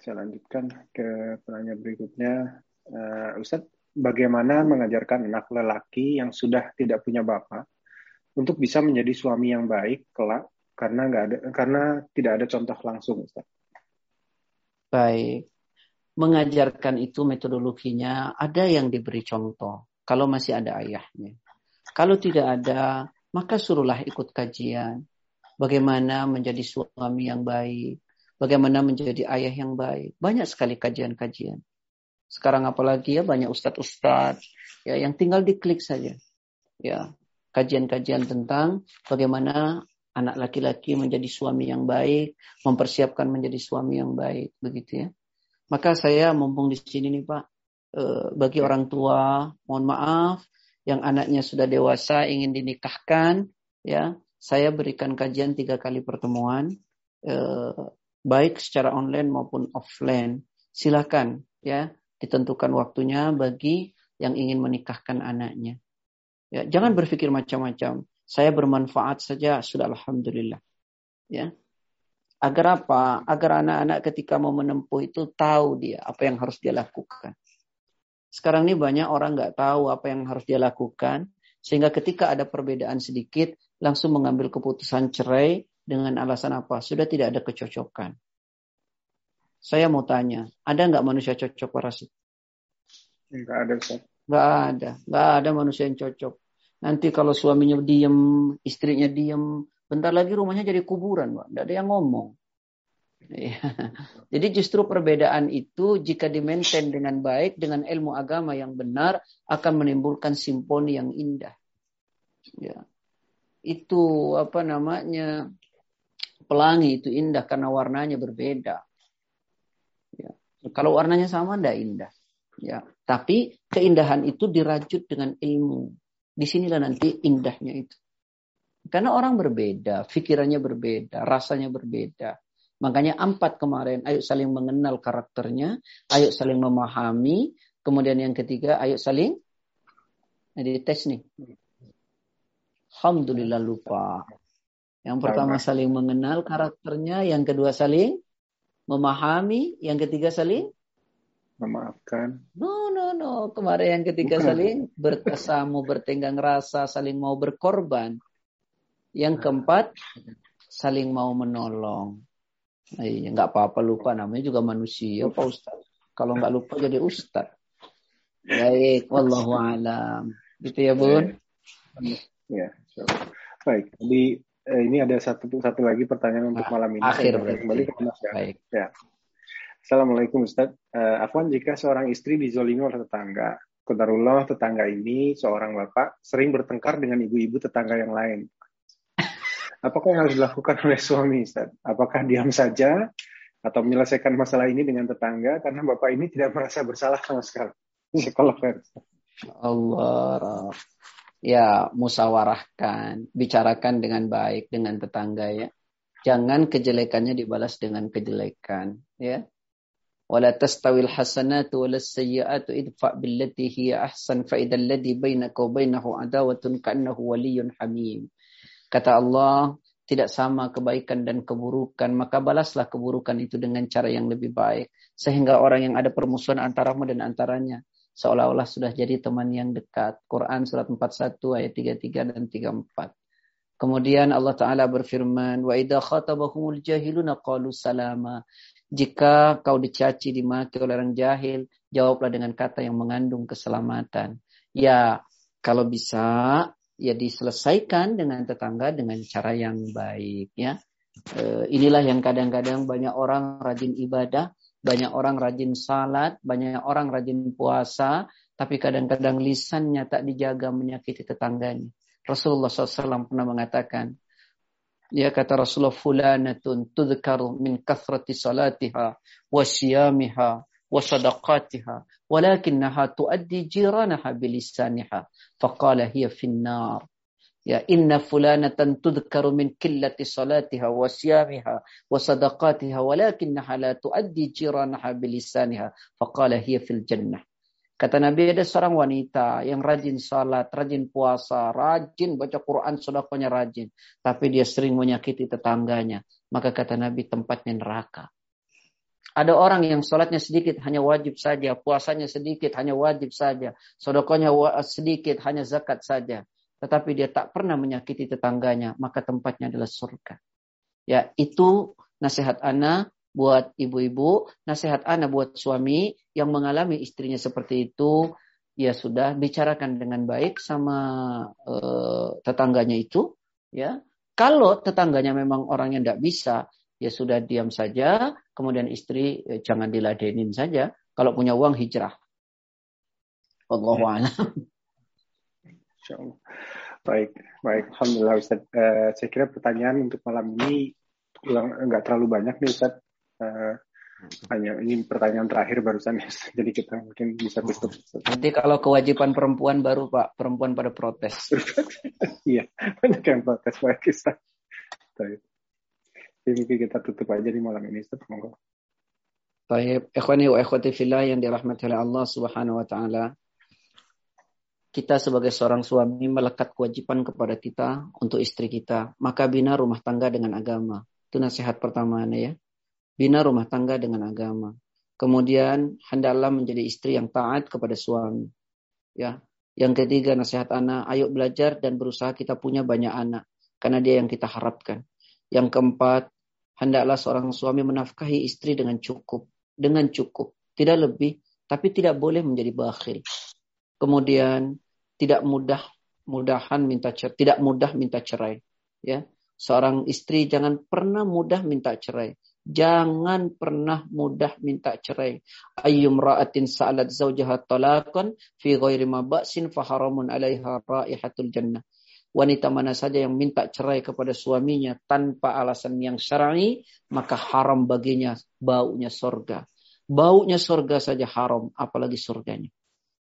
Saya lanjutkan ke pertanyaan berikutnya. Uh, Ustadz, bagaimana mengajarkan anak lelaki yang sudah tidak punya bapak untuk bisa menjadi suami yang baik kelak karena nggak ada karena tidak ada contoh langsung Ustaz. Baik. Mengajarkan itu metodologinya ada yang diberi contoh kalau masih ada ayahnya. Kalau tidak ada, maka suruhlah ikut kajian. Bagaimana menjadi suami yang baik, bagaimana menjadi ayah yang baik. Banyak sekali kajian-kajian. Sekarang apalagi ya banyak ustadz-ustadz ya yang tinggal diklik saja. Ya, kajian-kajian tentang bagaimana anak laki-laki menjadi suami yang baik, mempersiapkan menjadi suami yang baik, begitu ya. Maka saya mumpung di sini nih Pak, eh, bagi orang tua, mohon maaf, yang anaknya sudah dewasa ingin dinikahkan, ya, saya berikan kajian tiga kali pertemuan, eh, baik secara online maupun offline. Silakan, ya, ditentukan waktunya bagi yang ingin menikahkan anaknya. Ya, jangan berpikir macam-macam. Saya bermanfaat saja sudah alhamdulillah. Ya. Agar apa? Agar anak-anak ketika mau menempuh itu tahu dia apa yang harus dia lakukan. Sekarang ini banyak orang nggak tahu apa yang harus dia lakukan, sehingga ketika ada perbedaan sedikit langsung mengambil keputusan cerai dengan alasan apa? Sudah tidak ada kecocokan. Saya mau tanya, ada nggak manusia cocok Pak Rasid? Nggak ada, Ustaz. Nggak ada. Nggak ada manusia yang cocok. Nanti kalau suaminya diem, istrinya diem, bentar lagi rumahnya jadi kuburan, Pak. Nggak ada yang ngomong. Iya. Jadi justru perbedaan itu jika dimaintain dengan baik, dengan ilmu agama yang benar, akan menimbulkan simponi yang indah. Ya. Itu apa namanya pelangi itu indah karena warnanya berbeda. Ya. Kalau warnanya sama, tidak indah. Ya, tapi keindahan itu dirajut dengan ilmu. Di sinilah nanti indahnya itu. Karena orang berbeda, pikirannya berbeda, rasanya berbeda. Makanya empat kemarin, ayo saling mengenal karakternya, ayo saling memahami. Kemudian yang ketiga, ayo saling jadi tes nih. Alhamdulillah lupa. Yang pertama saling mengenal karakternya, yang kedua saling memahami, yang ketiga saling memaafkan. No, no, no. Kemarin yang ketiga Bukan. saling berkesamu, bertenggang rasa, saling mau berkorban. Yang keempat, saling mau menolong. Nah, iya, nggak apa-apa lupa namanya juga manusia, Pak Ustaz. Kalau nggak lupa jadi Ustaz. Baik, wallahu alam. Gitu ya, Bun? Ya, so. baik. Di eh, ini ada satu satu lagi pertanyaan untuk ah, malam ini. Akhir berarti. Kembali ke Mas ya. Baik. Ya. Assalamualaikum Ustaz. Uh, Afwan, jika seorang istri dizolimi oleh tetangga, Kodarullah tetangga ini seorang bapak sering bertengkar dengan ibu-ibu tetangga yang lain. Apakah yang harus dilakukan oleh suami Ustaz? Apakah diam saja atau menyelesaikan masalah ini dengan tetangga karena bapak ini tidak merasa bersalah sama sekali? Psikolog Allah. ya musawarahkan, bicarakan dengan baik dengan tetangga ya. Jangan kejelekannya dibalas dengan kejelekan ya. Wala tastawil hasanatu wala sayyi'atu idfa' billati hiya ahsan fa idzal ladzi bainaka wa bainahu adawatun ka'annahu waliyyun hamim. Kata Allah, tidak sama kebaikan dan keburukan, maka balaslah keburukan itu dengan cara yang lebih baik. Sehingga orang yang ada permusuhan antaramu dan antaranya, seolah-olah sudah jadi teman yang dekat. Quran surat 41 ayat 33 dan 34. Kemudian Allah Ta'ala berfirman, Wa idha khatabahumul jahiluna qalu salama. Jika kau dicaci, dimaki oleh orang jahil, jawablah dengan kata yang mengandung keselamatan. Ya, kalau bisa, ya diselesaikan dengan tetangga dengan cara yang baik. ya. E, inilah yang kadang-kadang banyak orang rajin ibadah, banyak orang rajin salat, banyak orang rajin puasa, tapi kadang-kadang lisannya tak dijaga menyakiti tetangganya. Rasulullah SAW pernah mengatakan, ya kata Rasulullah fulanatun tudhkaru min kathrati salatiha wa siyamiha wa sadaqatiha tuaddi jiranaha bilisaniha faqala hiya finnar Ya inna fulanatan tudhkaru min qillati salatiha wa siyamiha wa sadaqatiha walakinnaha la tuaddi jiranaha bilisaniha faqala hiya fil jannah. Kata Nabi ada seorang wanita yang rajin salat, rajin puasa, rajin baca Quran, sedekahnya rajin. Tapi dia sering menyakiti tetangganya. Maka kata Nabi tempatnya neraka. Ada orang yang sholatnya sedikit hanya wajib saja, puasanya sedikit hanya wajib saja, sedekahnya sedikit hanya zakat saja tetapi dia tak pernah menyakiti tetangganya, maka tempatnya adalah surga. Ya, itu nasihat ana buat ibu-ibu, nasihat ana buat suami yang mengalami istrinya seperti itu, ya sudah bicarakan dengan baik sama uh, tetangganya itu, ya. Kalau tetangganya memang orang yang tidak bisa, ya sudah diam saja, kemudian istri eh, jangan diladenin saja. Kalau punya uang hijrah. Allahu a'lam. Baik, baik. Alhamdulillah Ustaz. Uh, saya kira pertanyaan untuk malam ini nggak terlalu banyak nih Ustaz. Uh, hanya ini pertanyaan terakhir barusan ya. Jadi kita mungkin bisa tutup. Nanti kalau kewajiban perempuan baru Pak, perempuan pada protes. iya, banyak yang protes Pak Ustaz. Baik. Jadi kita tutup aja di malam ini. Monggo. Baik, ikhwani wa ikhwati fillah yang dirahmati oleh Allah Subhanahu wa taala kita sebagai seorang suami melekat kewajiban kepada kita untuk istri kita. Maka bina rumah tangga dengan agama. Itu nasihat pertama ya. Bina rumah tangga dengan agama. Kemudian hendaklah menjadi istri yang taat kepada suami. Ya. Yang ketiga nasihat anak, ayo belajar dan berusaha kita punya banyak anak. Karena dia yang kita harapkan. Yang keempat, hendaklah seorang suami menafkahi istri dengan cukup. Dengan cukup. Tidak lebih, tapi tidak boleh menjadi bakhil. Kemudian tidak mudah mudahan minta cerai, tidak mudah minta cerai. Ya, seorang istri jangan pernah mudah minta cerai. Jangan pernah mudah minta cerai. Ayyum ra'atin sa'alat zawjaha talaqan fi ghairi ma ba'sin fa haramun 'alaiha raihatul jannah. Wanita mana saja yang minta cerai kepada suaminya tanpa alasan yang syar'i, maka haram baginya baunya sorga. Baunya sorga saja haram, apalagi surganya.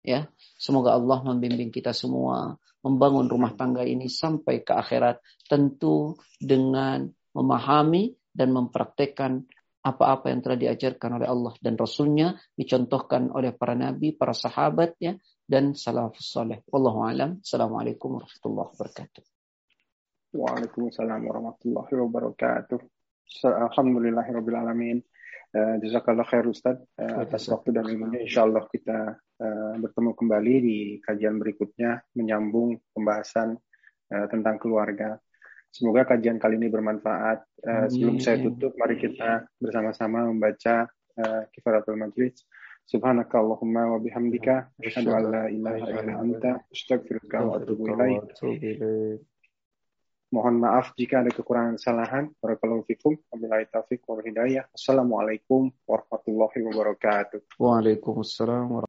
Ya, semoga Allah membimbing kita semua membangun rumah tangga ini sampai ke akhirat tentu dengan memahami dan mempraktekkan apa-apa yang telah diajarkan oleh Allah dan Rasulnya, dicontohkan oleh para nabi, para sahabatnya, dan salafus soleh. Wallahu alam. Assalamualaikum warahmatullahi wabarakatuh. Waalaikumsalam warahmatullahi wabarakatuh. Alhamdulillahirrahmanirrahim. Uh, Jazakallah khair Ustaz uh, atas waktu dan ilmunya. Insya Allah kita uh, bertemu kembali di kajian berikutnya menyambung pembahasan uh, tentang keluarga. Semoga kajian kali ini bermanfaat. Uh, sebelum saya tutup, mari kita bersama-sama membaca uh, kifaratul majlis. Subhanakallahumma wa bihamdika asyhadu an la ilaha illa anta astaghfiruka wa atubu ilaik. Mohon maaf jika ada kekurangan kesalahan. Barakallahu fikum. Wabillahi hidayah. Assalamualaikum warahmatullahi wabarakatuh. Waalaikumsalam